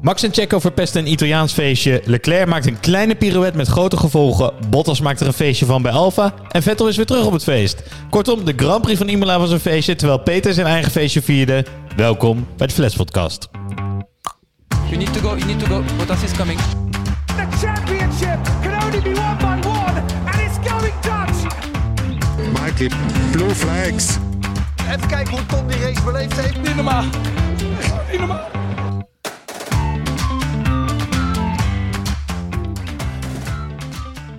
Max en Checo verpesten een Italiaans feestje. Leclerc maakt een kleine pirouette met grote gevolgen. Bottas maakt er een feestje van bij Alfa. En Vettel is weer terug op het feest. Kortom, de Grand Prix van Imola was een feestje, terwijl Peter zijn eigen feestje vierde. Welkom bij de Fles Podcast. You need to go, you need to go. Bottas is coming. The championship can only be won by one, and it's going Dutch. Mikey, blue flags. Even kijken hoe Tom die race beleefd heeft. Niet normaal. Niet normaal.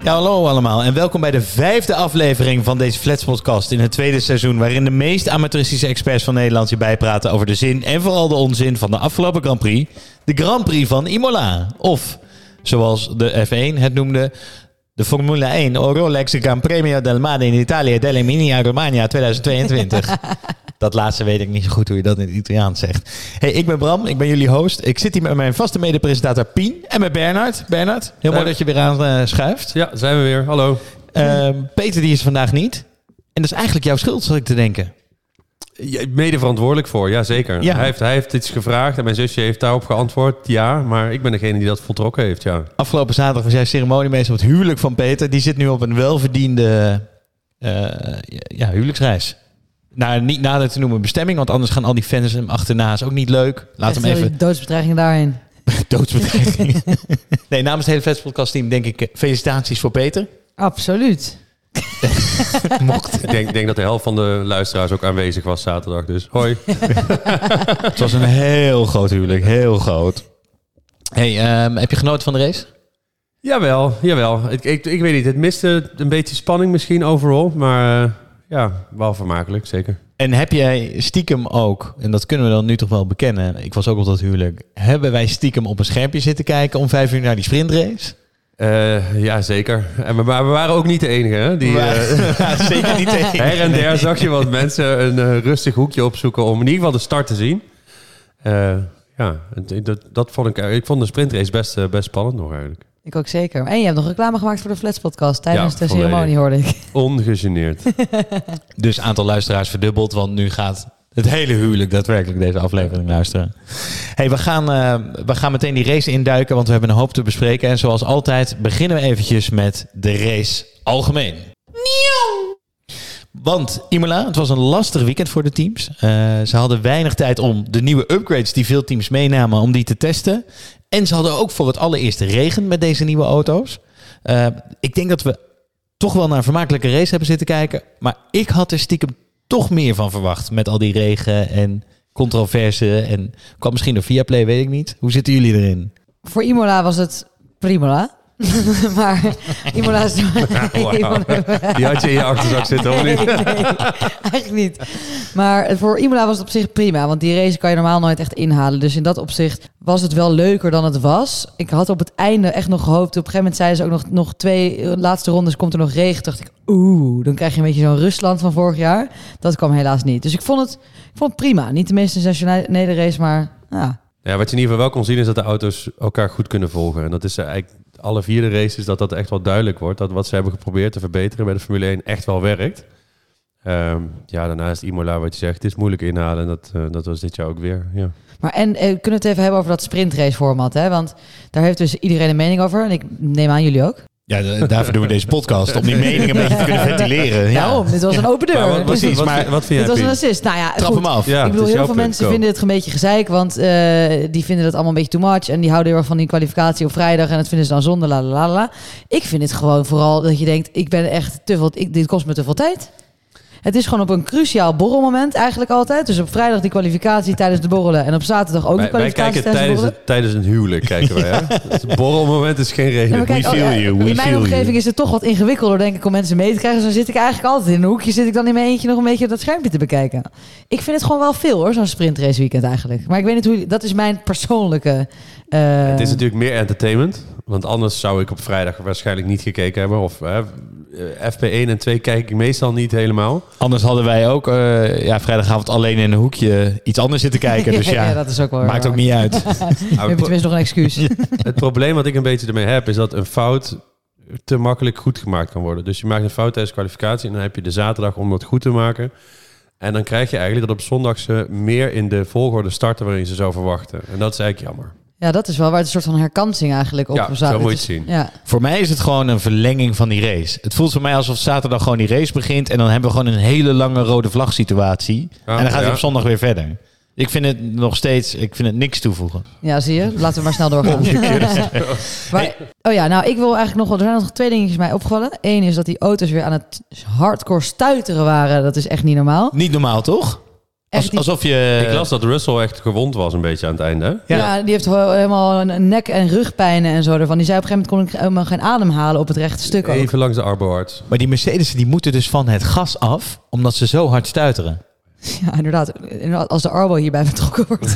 Ja, hallo allemaal en welkom bij de vijfde aflevering van deze Flats podcast in het tweede seizoen, waarin de meest amateuristische experts van Nederland je bijpraten over de zin en vooral de onzin van de afgelopen Grand Prix, de Grand Prix van Imola. Of, zoals de F1 het noemde, de Formule 1 Rolex Gran Premio del Mare in Italië dell'Emilia Romagna 2022. Dat laatste weet ik niet zo goed hoe je dat in het Italiaans zegt. Hey, ik ben Bram, ik ben jullie host. Ik zit hier met mijn vaste medepresentator Pien en met Bernard. Bernard, heel mooi dat je weer aan eh, schuift. Ja, zijn we weer. Hallo. Ehm, Peter die is vandaag niet. En dat is eigenlijk jouw schuld, zal ik te denken. Mede verantwoordelijk voor, ja zeker. Ja. Hij, heeft, hij heeft iets gevraagd en mijn zusje heeft daarop geantwoord. Ja, maar ik ben degene die dat voltrokken heeft, ja. Afgelopen zaterdag was jij ceremoniemeester op het huwelijk van Peter. Die zit nu op een welverdiende eh, ja, huwelijksreis. Nou, niet nader te noemen bestemming, want anders gaan al die fans hem achterna. Is ook niet leuk. Laat hem even Doodsbedreiging daarheen. doodsbedreiging. nee, namens het hele Vetspodcast team denk ik eh, felicitaties voor Peter. Absoluut. Mocht. Ik denk, denk dat de helft van de luisteraars ook aanwezig was zaterdag, dus hoi. Het was een heel groot huwelijk, heel groot. Hey, ehm, heb je genoten van de race? jawel, jawel. Ik, ik, ik weet niet, het miste een beetje spanning misschien overal, maar eh, ja, wel vermakelijk, zeker. En heb jij stiekem ook, en dat kunnen we dan nu toch wel bekennen, ik was ook op dat huwelijk, hebben wij stiekem op een schermpje zitten kijken om vijf uur naar die sprintrace? Eh, ja, zeker. En we, maar we waren ook niet de enige, hè? Die, eh, Ja, zeker niet tegen. Her en der zag je wat mensen een eh, rustig hoekje opzoeken om in ieder geval de start te zien. Eh, ja, dat, dat vond ik. Ik vond de sprintrace best, eh, best spannend nog eigenlijk. Ik ook zeker. En je hebt nog reclame gemaakt voor de Flats podcast tijdens Ja, de ceremonie, hoorde ik. Ongegeneerd. Dus aantal luisteraars verdubbeld, want nu gaat het hele huwelijk daadwerkelijk deze aflevering luisteren. Hey, we gaan, eh, we gaan meteen die race induiken, want we hebben een hoop te bespreken. En zoals altijd beginnen we eventjes met de race algemeen. Want Imola, het was een lastig weekend voor de teams. Eh, ze hadden weinig tijd om de nieuwe upgrades die veel teams meenamen, om die te testen. En ze hadden ook voor het allereerst regen met deze nieuwe auto's. Eh, ik denk dat we toch wel naar een vermakelijke race hebben zitten kijken. Maar ik had er stiekem toch meer van verwacht. Met al die regen en controverse. En kwam misschien door Viaplay, weet ik niet. Hoe zitten jullie erin? Voor Imola was het primola. maar Imola Die had je in je achterzak zitten, of niet? nee, eigenlijk niet. Maar voor Imola was het op zich prima. Want die race kan je normaal nooit echt inhalen. Dus in dat opzicht was het wel leuker dan het was. Ik had op het einde echt nog gehoopt. Op een gegeven moment zeiden ze ook nog, nog twee eh, laatste rondes komt er nog regen. Toen dacht ik, oeh, dan krijg je een beetje zo'n Rusland van vorig jaar. Dat kwam helaas niet. Dus ik vond het, ik vond het prima. Niet de meest sensationele race, maar ja. Ja, wat je in ieder geval wel kon zien is dat de auto's elkaar goed kunnen volgen. En dat is eigenlijk alle vier de races dat dat echt wel duidelijk wordt. Dat wat ze hebben geprobeerd te verbeteren bij de Formule 1 echt wel werkt. Ehm, ja, daarnaast Imola, wat je zegt, het is moeilijk inhalen. En dat, eh, dat was dit jaar ook weer. Ja. Maar en eh, kunnen we het even hebben over dat sprintrace format, hè? Want daar heeft dus iedereen een mening over. En ik neem aan jullie ook. Ja, daarvoor doen we deze podcast. Om die meningen een beetje te kunnen ventileren. Ja. Daarom, dit was een open deur. Maar wat, precies, wat, maar- wat, vind dit jij, was een assist. Nou ja, Trap goed. hem af. Ja, ik bedoel, het heel veel punt, mensen go. vinden het een beetje gezeik, want eh, die vinden het allemaal een beetje too much. En die houden heel erg van die kwalificatie op vrijdag en dat vinden ze dan zonde, la la la la. Ik vind het gewoon vooral dat je denkt, ik ben echt te veel, ik, dit kost me te veel tijd. Het is gewoon op een cruciaal borrelmoment eigenlijk altijd. Dus op vrijdag die kwalificatie tijdens de borrelen en op zaterdag ook de Wij, wij kwalificatie kijken tijdens de tijdens, borrelen. het, tijdens een huwelijk, kijken wij. Hè? Het borrelmoment is geen reden. Ja, We feel oh, ja, you, in mijn omgeving you. is het toch wat ingewikkelder, denk ik, om mensen mee te krijgen. Dus dan zit ik eigenlijk altijd in een hoekje, zit ik dan in mijn eentje nog een beetje dat schermpje te bekijken. Ik vind het gewoon wel veel hoor, zo'n sprintrace weekend eigenlijk. Maar ik weet niet hoe, dat is mijn persoonlijke... eh, Het is natuurlijk meer entertainment. Want anders zou ik op vrijdag waarschijnlijk niet gekeken hebben. Of hè, FP1 en 2 kijk ik meestal niet helemaal. Anders hadden wij ook eh, ja, vrijdagavond alleen in een hoekje iets anders zitten kijken. Dus ja, dat is ook wel maakt waar. ook niet uit. Nu heb je tenminste nog een excuus. Het probleem wat ik een beetje ermee heb, is dat een fout te makkelijk goed gemaakt kan worden. Dus je maakt een fout tijdens kwalificatie en dan heb je de zaterdag om dat goed te maken. En dan krijg je eigenlijk dat op zondag ze meer in de volgorde starten waarin je ze zou verwachten. En dat is eigenlijk jammer. Ja, dat is wel waar het een soort van herkansing eigenlijk op Ja, zou- zo moet je is- het zien. Ja. Voor mij is het gewoon een verlenging van die race. Het voelt voor mij alsof zaterdag gewoon die race begint. En dan hebben we gewoon een hele lange rode vlag situatie. En dan gaat hij op zondag weer verder. Ik vind het nog steeds, ik vind het niks toevoegen. ja, zie je? Laten we maar snel doorgaan. maar, oh ja, nou, ik wil eigenlijk nog wel... Er zijn nog twee dingetjes mij opgevallen. Eén is dat die auto's weer aan het hardcore stuiteren waren. Dat is echt niet normaal. Niet normaal, toch? Als, alsof je... Ik las dat Russell echt gewond was een beetje aan het einde. Ja. die heeft helemaal een nek- en rugpijnen en zo ervan. Die zei op een gegeven moment kon ik helemaal geen adem halen op het rechte stuk ook. Even langs de arboarts. Maar die Mercedes die moeten dus van het gas af, omdat ze zo hard stuiteren. Ja, inderdaad. Inderdaad, Als de Arbo hierbij betrokken wordt.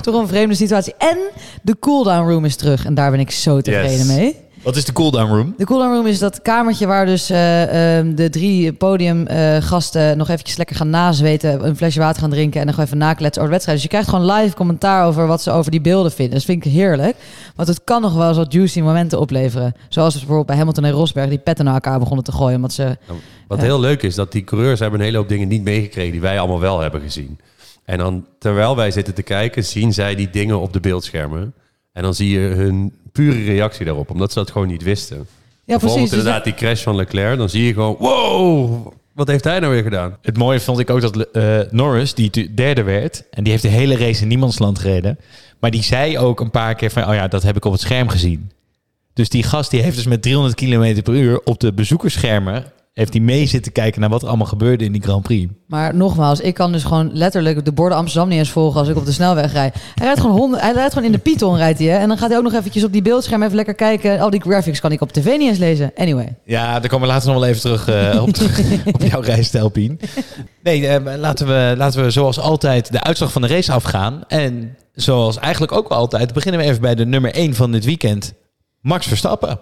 Toch een vreemde situatie. En de cooldown room is terug. En daar ben ik zo tevreden Yes. mee. Wat is de cooldown room? De cooldown room is dat kamertje waar dus eh, ehm, de drie podiumgasten nog eventjes lekker gaan nazweten, een flesje water gaan drinken en dan gewoon even nakletsen over de wedstrijd. Dus je krijgt gewoon live commentaar over wat ze over die beelden vinden. Dat vind ik heerlijk. Want het kan nog wel eens wat juicy momenten opleveren. Zoals bijvoorbeeld bij Hamilton en Rosberg die petten naar elkaar begonnen te gooien. Omdat ze... Wat Ja. heel leuk is, dat die coureurs hebben een hele hoop dingen niet meegekregen die wij allemaal wel hebben gezien. En dan, terwijl wij zitten te kijken, zien zij die dingen op de beeldschermen. En dan zie je hun pure reactie daarop, omdat ze dat gewoon niet wisten. Ja, Bijvoorbeeld precies. Dus inderdaad die crash van Leclerc, dan zie je gewoon, wow, wat heeft hij nou weer gedaan? Het mooie vond ik ook dat eh, Norris, die derde werd, en die heeft de hele race in niemandsland gereden. Maar die zei ook een paar keer van, oh ja, dat heb ik op het scherm gezien. Dus die gast die heeft dus met 300 km per uur op de bezoekersschermen, heeft hij mee zitten kijken naar wat er allemaal gebeurde in die Grand Prix. Maar nogmaals, ik kan dus gewoon letterlijk de borden Amsterdam niet eens volgen als ik op de snelweg rijd. Hij rijdt gewoon, honderd, hij rijdt gewoon in de Python, rijdt hij, hè? En dan gaat hij ook nog eventjes op die beeldscherm even lekker kijken. Al die graphics kan ik op tv niet eens lezen. Anyway. Ja, daar komen we later nog wel even terug eh, op, terug op jouw rijstijl, Pien. Nee, eh, laten, we, laten we zoals altijd de uitslag van de race afgaan. En zoals eigenlijk ook wel altijd, beginnen we even bij de nummer 1 van dit weekend. Max Verstappen.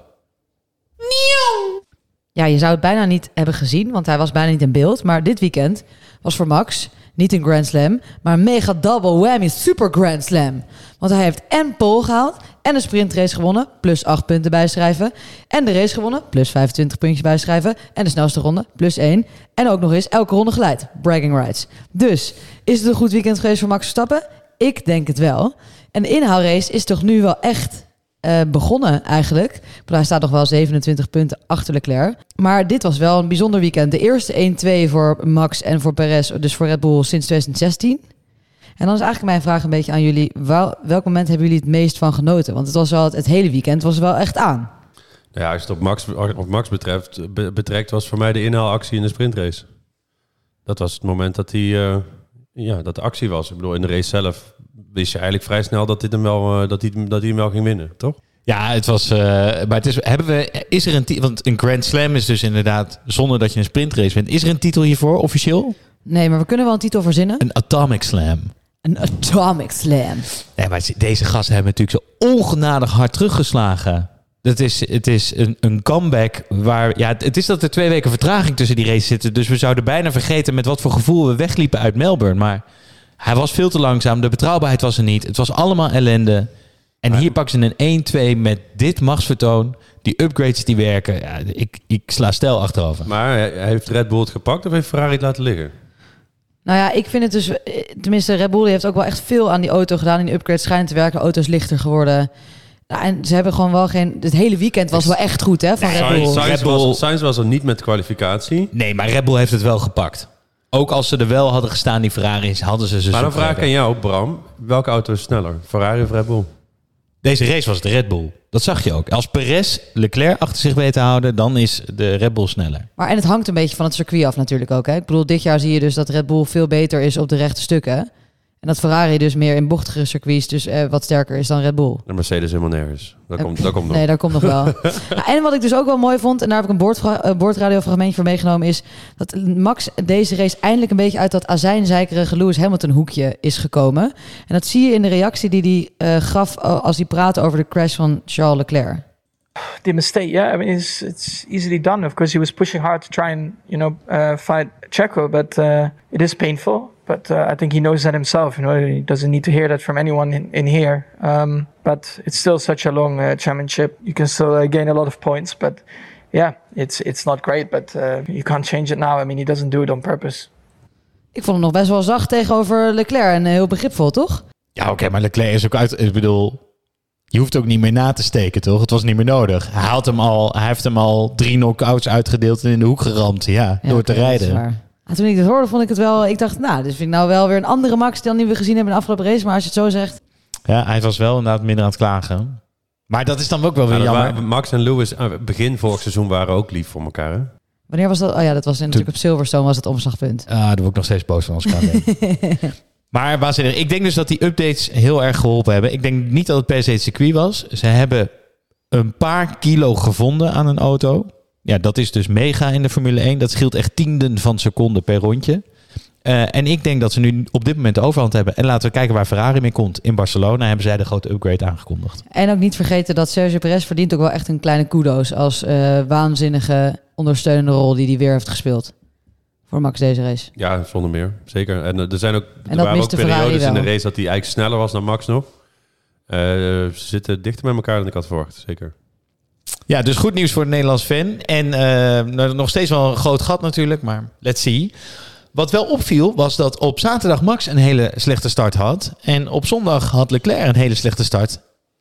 Ja, je zou het bijna niet hebben gezien, want hij was bijna niet in beeld. Maar dit weekend was voor Max niet een Grand Slam, maar mega double whammy super Grand Slam. Want hij heeft en pole gehaald en een sprintrace gewonnen, plus 8 punten bijschrijven. En de race gewonnen, plus 25 puntjes bijschrijven. En de snelste ronde, plus 1. En ook nog eens elke ronde geleid, bragging rights. Dus, is het een goed weekend geweest voor Max Verstappen? Ik denk het wel. En de inhaalrace is toch nu wel echt eh, begonnen eigenlijk. Bedoel, Hij staat nog wel 27 punten achter Leclerc. Maar dit was wel een bijzonder weekend. De eerste 1-2 voor Max en voor Perez, dus voor Red Bull sinds 2016. En dan is eigenlijk mijn vraag een beetje aan jullie. Wel, welk moment hebben jullie het meest van genoten? Want het was wel het, hele weekend was wel echt aan. Nou ja, als het op Max, op Max betreft, be- betrekt, was voor mij de inhaalactie in de sprintrace. Dat was het moment dat, die, eh, ja, dat de actie was. Ik bedoel, in de race zelf wist je eigenlijk vrij snel dat, dit hem wel, eh, dat, hij, dat hij hem wel ging winnen, toch? Ja, het was. eh, maar het is, hebben we, is er een titel? Want een Grand Slam is dus inderdaad zonder dat je een sprintrace wint. Is er een titel hiervoor officieel? Nee, maar we kunnen wel een titel verzinnen. Een Atomic Slam. Een Atomic Slam. Nee, maar deze gasten hebben natuurlijk zo ongenadig hard teruggeslagen. Dat is, het is een, een comeback waar... Ja, het is dat er twee weken vertraging tussen die races zitten. Dus we zouden bijna vergeten met wat voor gevoel we wegliepen uit Melbourne. Maar hij was veel te langzaam. De betrouwbaarheid was er niet. Het was allemaal ellende. En hier pakken ze een 1-2 met dit machtsvertoon. Die upgrades die werken. Ja, ik, ik sla stijl achterover. Maar heeft Red Bull het gepakt of heeft Ferrari het laten liggen? Nou ja, ik vind het dus... eh, Tenminste, Red Bull heeft ook wel echt veel aan die auto gedaan. In die upgrades schijnen te werken. De auto is lichter geworden. Nou, en ze hebben gewoon wel geen... Het hele weekend was wel echt goed, hè, van Red Bull. Sainz Red Bull- was, Sainz was er niet met kwalificatie. Nee, maar Red Bull heeft het wel gepakt. Ook als ze er wel hadden gestaan, die Ferraris, hadden ze ze Maar dan vraag ik aan jou, Bram. Welke auto is sneller? Ferrari of Red Bull? Deze race was het Red Bull. Dat zag je ook. Als Perez Leclerc achter zich weet te houden, dan is de Red Bull sneller. Maar en het hangt een beetje van het circuit af natuurlijk ook. Hè? Ik bedoel, dit jaar zie je dus dat Red Bull veel beter is op de rechte stukken. En dat Ferrari dus meer in bochtige circuits dus eh, wat sterker is dan Red Bull. De Mercedes helemaal nergens. Eh, komt, dat komt nog. Nee, daar komt nog wel. Nou, en wat ik dus ook wel mooi vond, en daar heb ik een boordvra- eh, boordradiofragmentje voor meegenomen, is dat Max deze race eindelijk een beetje uit dat azijnzeikerige Lewis Hamilton hoekje is gekomen. En dat zie je in de reactie die hij eh, gaf als hij praatte over de crash van Charles Leclerc. the mistake, yeah, I mean, it's it's easily done. Of course, he was pushing hard to try and you know uh, fight Checo, but uh, it is painful. But uh, I think he knows that himself. You know, he doesn't need to hear that from anyone in, in here. Um, but it's still such a long uh, championship. You can still uh, gain a lot of points, but yeah, it's it's not great. But uh, you can't change it now. I mean, he doesn't do it on purpose. Ik vond hem nog best wel zacht tegenover Leclerc en eh, heel begripvol, toch? Ja, oké, maar Leclerc is ook uit... Ik bedoel, je hoeft ook niet meer na te steken, toch? Het was niet meer nodig. Hij, had hem al, hij heeft hem al drie knock-outs uitgedeeld en in de hoek geramd. Ja, Ja, door te dat is rijden. Toen ik dit hoorde, vond ik het wel... Ik dacht, nou, dit vind ik nou wel weer een andere Max dan die we gezien hebben in de afgelopen race. Maar als je het zo zegt... Ja, hij was wel inderdaad minder aan het klagen. Maar dat is dan ook wel weer Ja, jammer. waren- Max en Lewis eh, begin vorig seizoen waren ook lief voor elkaar. Hè? Wanneer was dat? Oh ja, dat was in, natuurlijk op Silverstone was het omslagpunt. Ah, daar word ik nog steeds boos van als ik aan maar waanzinnig. Ik denk dus dat die updates heel erg geholpen hebben. Ik denk niet dat het per se het circuit was. Ze hebben een paar kilo gevonden aan een auto. Ja, dat is dus mega in de Formule 1. Dat scheelt echt tienden van seconden per rondje. Eh, en ik denk dat ze nu op dit moment de overhand hebben. En laten we kijken waar Ferrari mee komt. In Barcelona hebben zij de grote upgrade aangekondigd. En ook niet vergeten dat Sergio Perez verdient ook wel echt een kleine kudo's als eh, waanzinnige ondersteunende rol die hij weer heeft gespeeld. Voor Max deze race. Ja, zonder meer. Zeker. En eh, er zijn ook, er dat waren ook miste Ferrari periodes in de race dat hij eigenlijk sneller was dan Max nog. Eh, ze zitten dichter met elkaar dan ik had verwacht. Zeker. Ja, dus goed nieuws voor de Nederlands fan. En eh, nou, nog steeds wel een groot gat natuurlijk, maar let's see. Wat wel opviel was dat op zaterdag Max een hele slechte start had. En op zondag had Leclerc een hele slechte start.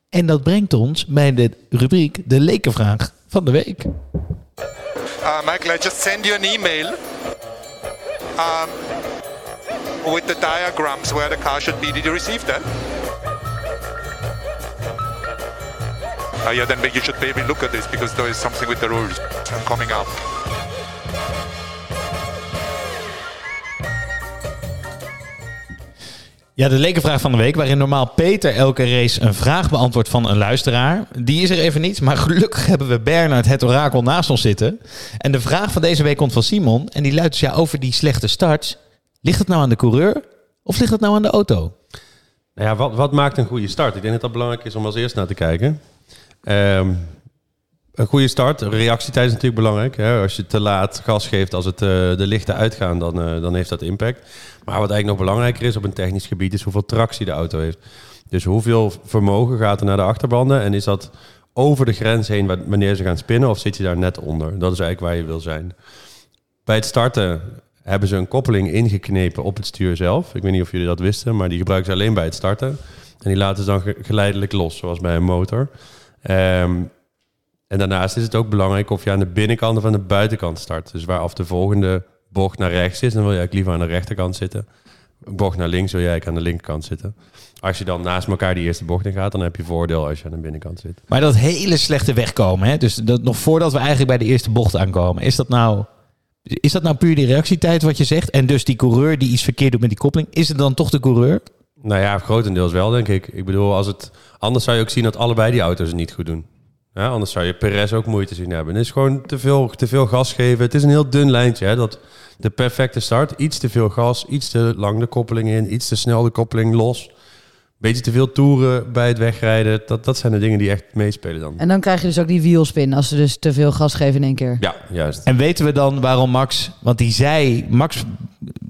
En dat brengt ons bij de rubriek de lekenvraag van de week. Uh, Michael, I just send you an email um, with the diagrams where the car should be. Did you receive that? Uh, yeah, then you should maybe look at this because there is something with the rules coming up. Ja, de lekenvraag van de week, waarin normaal Peter elke race een vraag beantwoordt van een luisteraar. Die is er even niet, maar gelukkig hebben we Bernard, het orakel, naast ons zitten. En de vraag van deze week komt van Simon. En die luidt dus ja, over die slechte starts. Ligt het nou aan de coureur of ligt het nou aan de auto? Nou ja, wat, wat maakt een goede start? Ik denk dat dat belangrijk is om als eerst naar te kijken. Ehm, een goede start, reactietijd is natuurlijk belangrijk. Hè? Als je te laat gas geeft, als het, eh, de lichten uitgaan, dan, eh, dan heeft dat impact. Maar wat eigenlijk nog belangrijker is op een technisch gebied, is hoeveel tractie de auto heeft. Dus hoeveel vermogen gaat er naar de achterbanden en is dat over de grens heen wa- wanneer ze gaan spinnen of zit je daar net onder? Dat is eigenlijk waar je wil zijn. Bij het starten hebben ze een koppeling ingeknepen op het stuur zelf. Ik weet niet of jullie dat wisten, maar die gebruiken ze alleen bij het starten. En die laten ze dan ge- geleidelijk los, zoals bij een motor. Ehm, en daarnaast is het ook belangrijk of je aan de binnenkant of aan de buitenkant start. Dus waaraf de volgende bocht naar rechts is, dan wil je eigenlijk liever aan de rechterkant zitten. Bocht naar links wil jij eigenlijk aan de linkerkant zitten. Als je dan naast elkaar die eerste bocht in gaat, dan heb je voordeel als je aan de binnenkant zit. Maar dat hele slechte wegkomen, hè? dus dat, nog voordat we eigenlijk bij de eerste bocht aankomen, is dat nou, is dat nou puur die reactietijd wat je zegt? En dus die coureur die iets verkeerd doet met die koppeling, is het dan toch de coureur? Nou ja, grotendeels wel, denk ik. Ik bedoel, als het, anders zou je ook zien dat allebei die auto's het niet goed doen. Anders zou je Perez ook moeite zien hebben. Het is gewoon te veel, te veel gas geven. Het is een heel dun lijntje. Hè? Dat de perfecte start, iets te veel gas, iets te lang de koppeling in, iets te snel de koppeling los. Beetje te veel toeren bij het wegrijden. Dat, dat zijn de dingen die echt meespelen dan. En dan krijg je dus ook die wheelspin als ze dus te veel gas geven in één keer. Ja, juist. En weten we dan waarom Max, want die zei, Max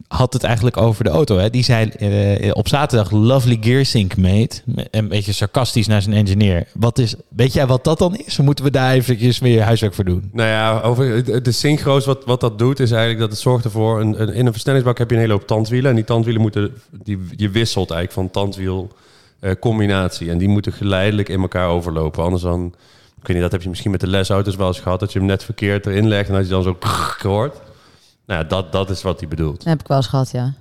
had het eigenlijk over de auto, hè? die zei eh, op zaterdag lovely gear sync mate, een beetje sarcastisch naar zijn engineer. Wat is, weet jij wat dat dan is? Moeten we daar eventjes weer huiswerk voor doen? Nou ja, over de- de synchro's, wat, wat dat doet, is eigenlijk dat het zorgt ervoor... Een, een, in een versnellingsbak heb je een hele hoop tandwielen. En die tandwielen moeten... Die, je wisselt eigenlijk van tandwiel eh, combinatie. En die moeten geleidelijk in elkaar overlopen. Anders dan... Ik weet niet, dat heb je misschien met de lesauto's wel eens gehad. Dat je hem net verkeerd erin legt en dat je dan zo hoort. Nou ja, dat, dat is wat hij bedoelt. Dat heb ik wel eens gehad, ja.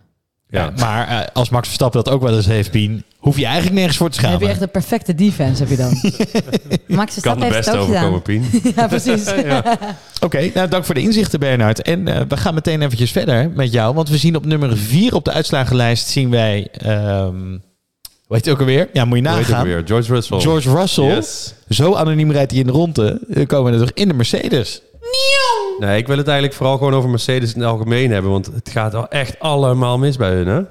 Ja. Maar eh, als Max Verstappen dat ook wel eens heeft, Pien, hoef je eigenlijk nergens voor te Dan heb schamen. je echt de perfecte defense, heb je dan. Max kan de beste overkomen, Pien. Ja, precies. Oké, nou dank voor de inzichten Bernard. En eh, we gaan meteen eventjes verder met jou, want we zien op nummer 4 op de uitslagenlijst zien wij, ehm heet het ook alweer? Ja, moet je Hoe heet het nagaan. weer? George Russell. George Russell. Yes. Zo anoniem rijdt hij in de ronde. Dan komen we er toch in de Mercedes. Nee, ik wil het eigenlijk vooral gewoon over Mercedes in het algemeen hebben. Want het gaat wel echt allemaal mis bij hun, hè?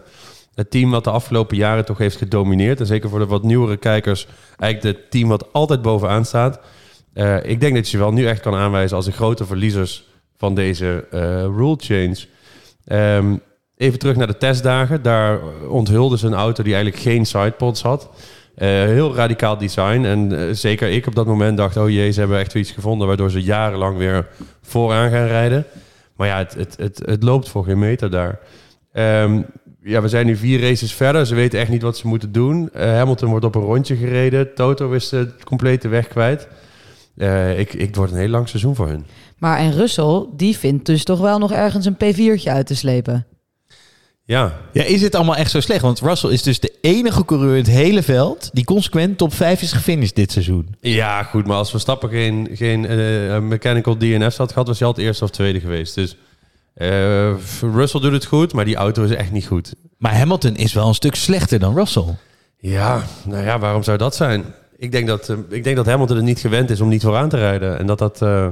Het team wat de afgelopen jaren toch heeft gedomineerd. En zeker voor de wat nieuwere kijkers. Eigenlijk het team wat altijd bovenaan staat. Eh, ik denk dat je wel nu echt kan aanwijzen als de grote verliezers van deze eh, rule change. Ehm, even terug naar de testdagen. Daar onthulden ze een auto die eigenlijk geen sidepods had. Eh, heel radicaal design. En eh, zeker ik op dat moment dacht... oh jee, ze hebben echt iets gevonden... waardoor ze jarenlang weer vooraan gaan rijden. Maar ja, het, het, het, loopt voor geen meter daar. Ehm, ja, we zijn nu vier races verder. Ze weten echt niet wat ze moeten doen. Eh, Hamilton wordt op een rondje gereden. Toto is de complete weg kwijt. Ik, ik, het wordt een heel lang seizoen voor hun. Maar en Russell, die vindt dus toch wel nog ergens een P4'tje uit te slepen. Ja, Ja, is het allemaal echt zo slecht? Want Russell is dus de enige coureur in het hele veld die consequent top 5 is gefinished dit seizoen. ja goed. Maar als Verstappen geen, geen eh, mechanical DNS had gehad, was hij altijd eerste of tweede geweest. Dus eh, Russell doet het goed, maar die auto is echt niet goed. Maar Hamilton is wel een stuk slechter dan Russell. Ja, nou ja, waarom zou dat zijn? Ik denk dat, eh, ik denk dat Hamilton het niet gewend is om niet vooraan te rijden. En dat dat, eh,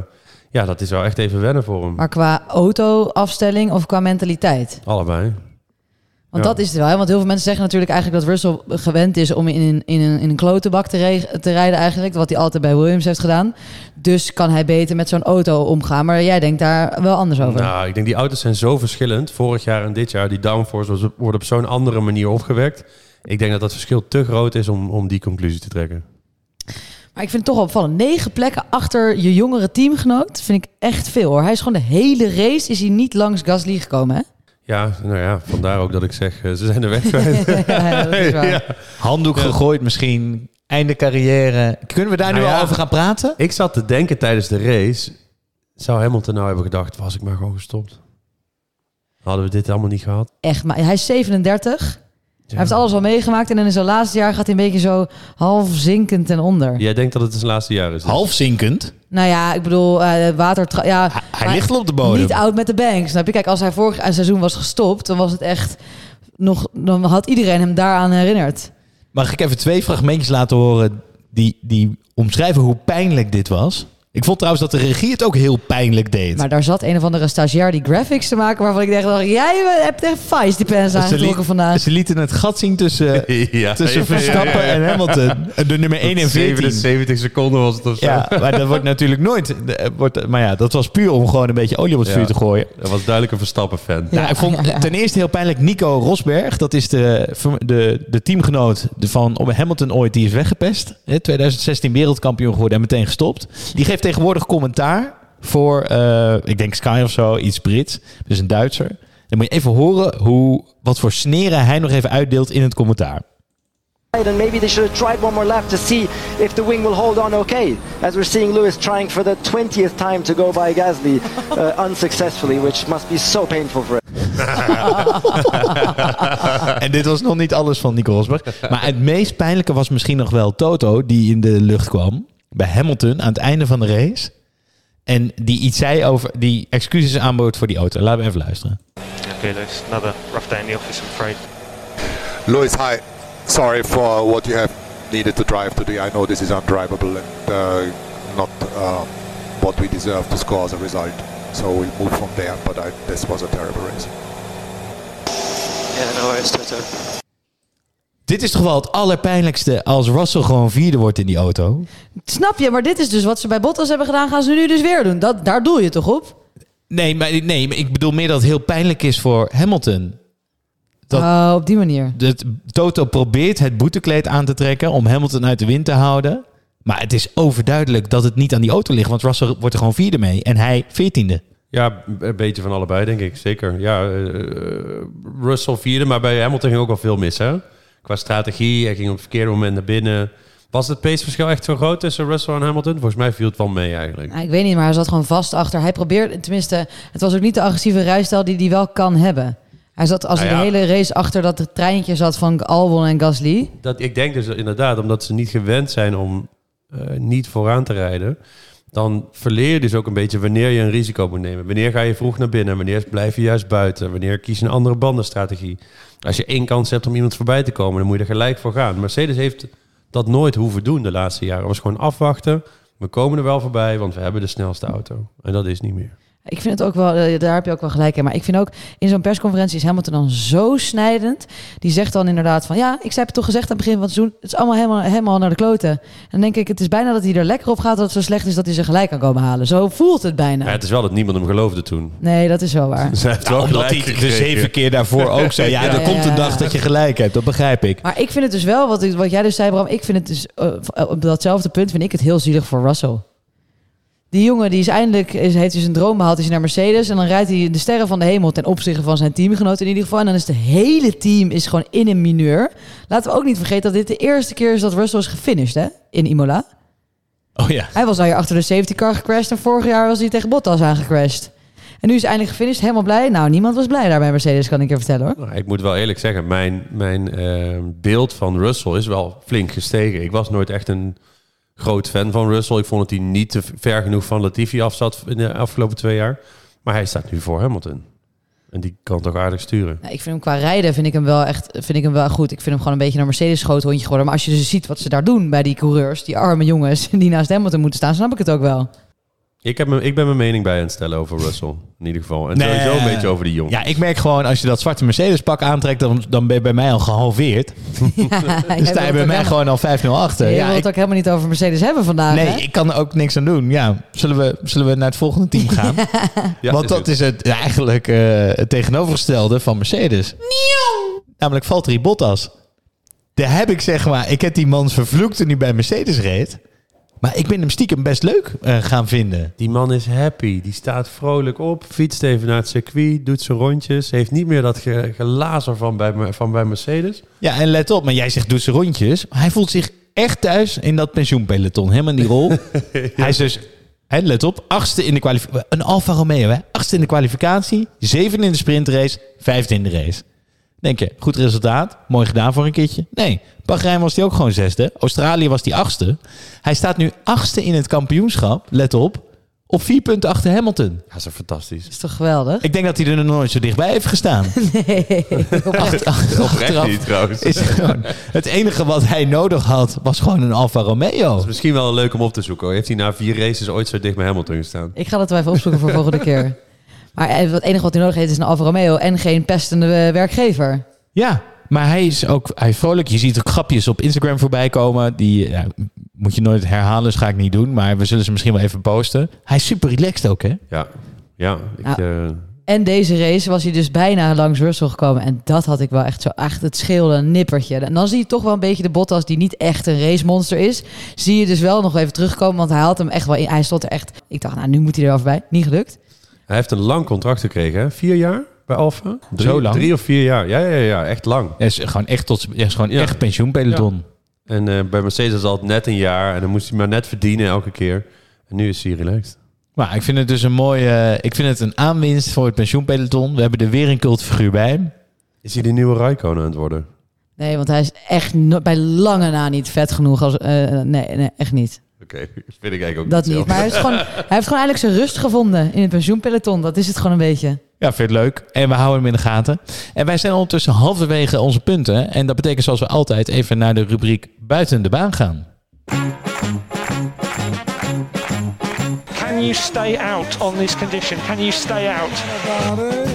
ja, dat is wel echt even wennen voor hem. Maar qua auto-afstelling of qua mentaliteit? Allebei. Want Ja. dat is het wel. hè? Want heel veel mensen zeggen natuurlijk eigenlijk dat Russell gewend is om in een, in een, in een klote bak te, rijden eigenlijk. Wat hij altijd bij Williams heeft gedaan. Dus kan hij beter met zo'n auto omgaan. Maar jij denkt daar wel anders over. Nou, ik denk die auto's zijn zo verschillend. Vorig jaar en dit jaar, die downforce wordt op zo'n andere manier opgewekt. Ik denk dat dat verschil te groot is om, om die conclusie te trekken. Maar ik vind het toch opvallend. Negen plekken achter je jongere teamgenoot vind ik echt veel hoor. Hij is gewoon de hele race is hij niet langs Gasly gekomen hè? Ja, nou ja, vandaar ook dat ik zeg, eh, ze zijn de weg kwijt. ja. Ja. Handdoek gegooid misschien, einde carrière. Kunnen we daar nu Nou ja. al over gaan praten? Ik zat te denken tijdens de race, zou Hamilton nou hebben gedacht, was ik maar gewoon gestopt? Hadden we dit allemaal niet gehad? Echt, maar hij is 37. Hij heeft alles al meegemaakt. En dan in zijn laatste jaar gaat hij een beetje zo half zinkend ten onder. Jij denkt dat het zijn laatste jaar is? dus? Half zinkend. Nou ja, ik bedoel, eh water... Ja, Hij, maar ligt al op de bodem. Niet out met de bank, snap je? Kijk, als hij vorig seizoen was gestopt, dan was het echt nog... Dan had iedereen hem daaraan herinnerd. Mag ik even twee fragmentjes laten horen die, die omschrijven hoe pijnlijk dit was? Ik vond trouwens dat de regie het ook heel pijnlijk deed. Maar daar zat een of andere stagiair die graphics te maken... waarvan ik dacht, jij hebt echt Vice die pens aangetrokken vandaag. ze lieten het gat zien tussen, ja, tussen Verstappen en Hamilton. De nummer 1 en 14. 77 seconden was het of zo. Ja, maar dat wordt natuurlijk nooit... eh, Wordt, maar ja, dat was puur om gewoon een beetje olie op het Ja. vuur te gooien. Dat was duidelijk een Verstappen-fan. Nou, ik vond ja, ja. ten eerste heel pijnlijk Nico Rosberg. Dat is de, de, de teamgenoot van Hamilton ooit. Die is weggepest. Hè, 2016 wereldkampioen geworden en meteen gestopt. Die geeft tegenwoordig commentaar voor, eh, ik denk Sky of zo, iets Brits. Dus een Duitser. Dan moet je even horen hoe, wat voor sneren hij nog even uitdeelt in het commentaar. And maybe they should have tried one more lap to see if the wing will hold on okay. As we're seeing Lewis trying for the 20th time to go by Gasly uh, unsuccessfully, which must be so painful for him. en dit was nog niet alles van Nico Rosberg. Maar het meest pijnlijke was misschien nog wel Toto, die in de lucht kwam. Bij Hamilton aan het einde van de race. En die iets zei over, die excuses aanbood voor die auto. Laten we even luisteren. Okay, Lewis, another rough day in the office, I'm afraid. Lewis, hi. Sorry for what you have needed to drive today. I know this is undrivable and uh, not um, what we deserve to score as a result. So we'll move from there. But I, this was a terrible race. Yeah, no worries, Toto. Dit is toch wel het allerpijnlijkste als Russell gewoon vierde wordt in die auto. Snap je? Maar dit is dus wat ze bij Bottas hebben gedaan, gaan ze nu dus weer doen. Dat, daar doel je toch op? Nee, maar, nee, maar ik bedoel meer dat het heel pijnlijk is voor Hamilton. Dat- Oh, op die manier. Dat Toto probeert het boetekleed aan te trekken om Hamilton uit de wind te houden. Maar het is overduidelijk dat het niet aan die auto ligt. Want Russell wordt er gewoon vierde mee en hij veertiende. Ja, een beetje van allebei, denk ik. Zeker. Ja, eh, Russell vierde, maar bij Hamilton ging ook al veel mis, hè? Qua strategie, hij ging op het verkeerde moment naar binnen. Was het paceverschil echt zo groot tussen Russell en Hamilton? Volgens mij viel het wel mee eigenlijk. Nou, ik weet niet, maar hij zat gewoon vast achter. Hij probeerde, tenminste, het was ook niet de agressieve rijstijl die hij wel kan hebben. Hij zat als Nou ja. de hele race achter dat treintje zat van Albon en Gasly. Dat, ik denk dus inderdaad, omdat ze niet gewend zijn om eh, niet vooraan te rijden, dan verleer je dus ook een beetje wanneer je een risico moet nemen. Wanneer ga je vroeg naar binnen? Wanneer blijf je juist buiten? Wanneer kies je een andere bandenstrategie? Als je één kans hebt om iemand voorbij te komen, dan moet je er gelijk voor gaan. Mercedes heeft dat nooit hoeven doen de laatste jaren. Het was gewoon afwachten. We komen er wel voorbij, want we hebben de snelste auto. En dat is niet meer. Ik vind het ook wel, eh, daar heb je ook wel gelijk in. Maar ik vind ook, in zo'n persconferentie is Hamilton dan zo snijdend. Die zegt dan inderdaad van, ja, ik heb het toch gezegd aan het begin van het seizoen. Het is allemaal helemaal, helemaal naar de kloten. En dan denk ik, het is bijna dat hij er lekker op gaat dat het zo slecht is dat hij ze gelijk kan komen halen. Zo voelt het bijna. Ja, het is wel dat niemand hem geloofde toen. Nee, dat is wel waar. Zij heeft wel Omdat hij de zeven keer daarvoor ook zei. Ja, Ja. er Ja, komt ja, een ja. dag dat je gelijk hebt. Dat begrijp ik. Maar ik vind het dus wel, wat, ik- wat jij dus zei Bram, ik vind het dus, eh, op datzelfde punt vind ik het heel zielig voor Russell. Die jongen die is eindelijk, is, heeft dus een droom behaald, is hij naar Mercedes. En dan rijdt hij de sterren van de hemel ten opzichte van zijn teamgenoten in ieder geval. En dan is het hele team is gewoon in een mineur. Laten we ook niet vergeten dat dit de eerste keer is dat Russell is gefinished hè, in Imola. Oh ja. Hij was al hier achter de safety car gecrashed en vorig jaar was hij tegen Bottas aangecrashed. En nu is hij eindelijk gefinished, helemaal blij. Nou, niemand was blij daar bij Mercedes, kan ik je vertellen hoor. Nou, ik moet wel eerlijk zeggen, mijn, mijn eh, beeld van Russell is wel flink gestegen. Ik was nooit echt een groot fan van Russell. Ik vond dat hij niet te ver genoeg van Latifi afzat in de afgelopen twee jaar. Maar hij staat nu voor Hamilton. En die kan toch aardig sturen. Nou, ik vind hem qua rijden vind ik hem wel echt vind ik hem wel goed. Ik vind hem gewoon een beetje een Mercedes schoothondje geworden. Maar als je dus ziet wat ze daar doen bij die coureurs, die arme jongens die naast Hamilton moeten staan, snap ik het ook wel. Ik, heb me, ik ben mijn mening bij aan het stellen over Russell. In ieder geval. En Nee. sowieso een beetje over die jongen. Ja, ik merk gewoon als je dat zwarte Mercedes pak aantrekt, dan, dan ben je bij mij al gehalveerd. Dan sta je bij mij gewoon al 5-0 achter. Je Ja, wilt ik, het ook helemaal niet over Mercedes hebben vandaag. nee, hè? ik kan er ook niks aan doen. Ja, zullen we, zullen we naar het volgende team gaan? Ja, Want is dat goed. is het, ja, eigenlijk eh, het tegenovergestelde van Mercedes. Namelijk Valtteri Bottas. Daar heb ik zeg maar, ik heb die man vervloekt toen hij bij Mercedes reed. Maar ik ben hem stiekem best leuk eh, gaan vinden. Die man is happy. Die staat vrolijk op. Fietst even naar het circuit. Doet zijn rondjes. Heeft niet meer dat ge- gelazer van bij, van bij Mercedes. Ja, en let op, maar jij zegt doet ze rondjes. Hij voelt zich echt thuis in dat pensioenpeloton. Helemaal in die rol. Hij is dus, hè, let op, achtste in de kwalificatie. Een Alfa Romeo, hè? Achtste in de kwalificatie, zeven in de sprintrace, vijfde in de race. Denk je, goed resultaat, mooi gedaan voor een keertje? Nee, Bahrein was hij ook gewoon zesde. Australië was hij achtste. Hij staat nu achtste in het kampioenschap, let op, op vier punten achter Hamilton. Ja, dat is fantastisch. Dat is toch geweldig? Ik denk dat hij er nog nooit zo dichtbij heeft gestaan. Nee. Oprecht achteraf niet trouwens. is gewoon, het enige wat hij nodig had, was gewoon een Alfa Romeo. is misschien wel leuk om op te zoeken. hoor. Heeft hij na vier races ooit zo dicht bij Hamilton gestaan? Ik ga dat wel even opzoeken voor volgende keer. Maar eh, het enige wat hij nodig heeft is een Alfa Romeo en geen pestende eh, werkgever. Ja, maar hij is ook hij is vrolijk. Je ziet ook grapjes op Instagram voorbij komen. Die ja, moet je nooit herhalen, dus ga ik niet doen. Maar we zullen ze misschien wel even posten. Hij is super relaxed ook, hè? Ja, ja. Ik, Nou, eh, En deze race was hij dus bijna langs Russell gekomen. En dat had ik wel echt zo, echt het scheelde een nippertje. En dan zie je toch wel een beetje de Bottas die niet echt een racemonster is. Zie je dus wel nog even terugkomen, want hij had hem echt wel in. Hij stond er echt, ik dacht nou nu moet hij er wel voorbij. Niet gelukt. Hij heeft een lang contract gekregen, hè? Vier jaar bij Alfa? Drie, Zo lang? Drie of vier jaar. Ja, ja, ja, ja echt lang. Hij is gewoon echt tot hij is gewoon Ja. echt pensioenpeloton. En eh, bij Mercedes altijd net een jaar. En dan moest hij maar net verdienen elke keer. En nu is hij relaxed. Maar ik vind het dus een mooie. ik vind het een aanwinst voor het pensioenpeloton. We hebben er weer een cultfiguur bij. Is hij de nieuwe Raikkonen aan het worden? Nee, want hij is echt no- bij lange na niet vet genoeg. Als, eh, nee, nee, echt niet. Oké, vind ik eigenlijk ook Dat niet. Maar hij, is gewoon, hij heeft gewoon eigenlijk zijn rust gevonden in het pensioenpeloton. Dat is het gewoon een beetje. Ja, vind je het leuk. En we houden hem in de gaten. En wij zijn ondertussen halverwege onze punten. En dat betekent zoals we altijd even naar de rubriek buiten de baan gaan. Can you stay out on this condition? Can you stay out?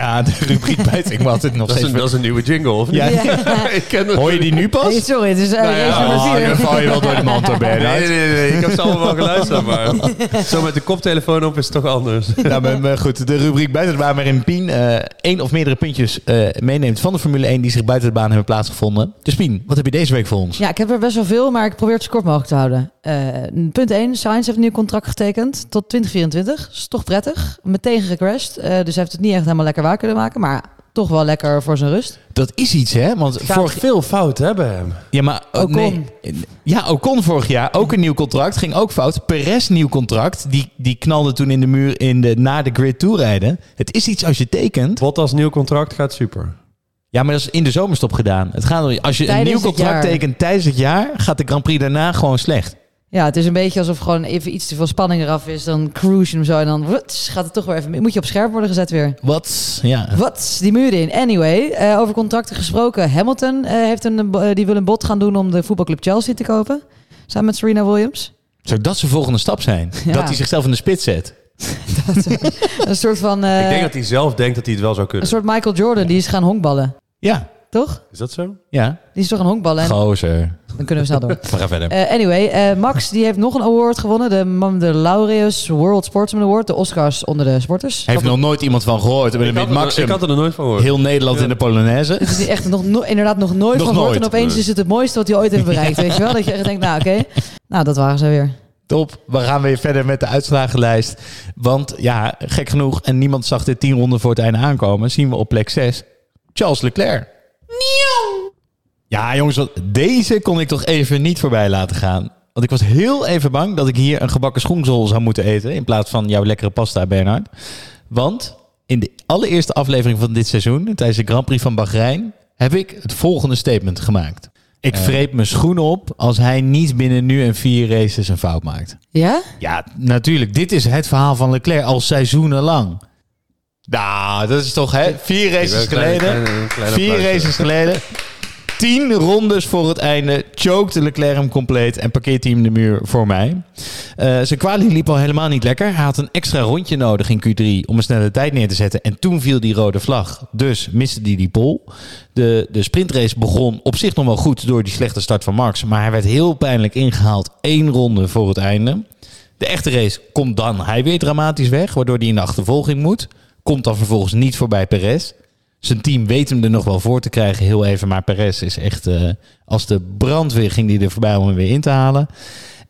Ja, de rubriek buiten. Ik moet altijd nog Dat is, steeds... een, dat is een nieuwe jingle, of niet? Ja, ik ken het. Hoor je die nu pas? Hey, sorry, het is uh, Nou ja, oh, dan val je wel door de Bernhard. Nee, nee, nee. Ik heb ze allemaal wel geluisterd, maar zo met de koptelefoon op is het toch anders. Nou, maar, maar goed, de rubriek buiten de baan waarin Pien eh één of meerdere puntjes eh, meeneemt van de Formule 1 die zich buiten de baan hebben plaatsgevonden. Dus Pien, wat heb je deze week voor ons? Ja, ik heb er best wel veel, maar ik probeer het zo kort mogelijk te houden. Eh, punt 1, Sainz heeft een nieuw contract getekend tot 2024. Dat is toch prettig. Meteen gecrashed, eh, dus hij heeft het niet echt helemaal lekker waar kunnen maken. Maar toch wel lekker voor zijn rust. Dat is iets, hè? Want Gaat vorig veel fout hè, bij hem. Ja, maar oh, Ocon. nee. Ja, Ocon vorig jaar ook een nieuw contract. Ging ook fout. Perez nieuw contract. Die, die knalde toen in de muur in de, na de grid toerijden. Het is iets als je tekent. Bottas nieuw contract gaat super. Ja, maar dat is in de zomerstop gedaan. Het gaat als je Tijdens een nieuw contract tekent tijdens het jaar, gaat de Grand Prix daarna gewoon slecht. Ja, het is een beetje alsof gewoon even iets te veel spanning eraf is. Dan cruise je hem zo en dan wuts, gaat het toch weer even... Moet je op scherp worden gezet weer. Wat? Ja. Wat? Die muur in. Anyway, eh, over contracten gesproken. Hamilton eh, heeft een, eh, die wil een bod gaan doen om de voetbalclub Chelsea te kopen. Samen met Serena Williams. Zou dat zijn volgende stap zijn? Ja. Dat hij zichzelf in de spits zet. Een soort van... eh, ik denk dat hij zelf denkt dat hij het wel zou Een kunnen. soort Michael Jordan, die is gaan honkballen. Ja. Toch? Is dat zo? Ja. Die is toch een honkbal en Gozer. dan kunnen we snel door. We gaan verder. Eh, anyway, eh, Max die heeft nog een award gewonnen. De, de Laureus World Sportsman Award. De Oscars onder de sporters. Heeft nog nooit iemand van gehoord. Ik had, er, Maxim ik had er nog nooit van gehoord. heel Nederland in de Polonaise. Het is echt nog no- inderdaad nog nooit Nog van gehoord. En opeens is het het mooiste wat hij ooit heeft bereikt. Weet je wel? Dat je echt denkt, nou oké. Nou, dat waren ze weer. Top. We gaan weer verder met de uitslagenlijst. Want ja, gek genoeg, en niemand zag dit tien ronden voor het einde aankomen, zien we op plek 6 Charles Leclerc. Ja, jongens, wat- deze kon ik toch even niet voorbij laten gaan. Want ik was heel even bang dat ik hier een gebakken schoensel zou moeten eten. In plaats van jouw lekkere pasta, Bernard. Want in de allereerste aflevering van dit seizoen, tijdens de Grand Prix van Bahrein, heb ik het volgende statement gemaakt. Ik vreep mijn schoenen op als hij niet binnen nu en vier races een fout maakt. Ja? Ja, natuurlijk. Dit is het verhaal van Leclerc al seizoenenlang. Nou, dat is toch hè? Vier races kleine- geleden. kleine- kleine vier applaus. races geleden. Tien rondes voor het einde. Chokte Leclerc hem compleet en parkeert hij hem de muur voor mij. Eh, zijn kwalie liep al helemaal niet lekker. Hij had een extra rondje nodig in Q3 om een snelle tijd neer te zetten. En toen viel die rode vlag. Dus miste hij die pole. De, de sprintrace begon op zich nog wel goed door die slechte start van Max. Maar hij werd heel pijnlijk ingehaald. één ronde voor het einde. De echte race komt dan hij weer dramatisch weg. Waardoor hij in de achtervolging moet. Komt dan vervolgens niet voorbij Perez. Zijn team weet hem er nog wel voor te krijgen, heel even. Maar Perez is echt, eh, als de brandweer ging die er voorbij om hem weer in te halen.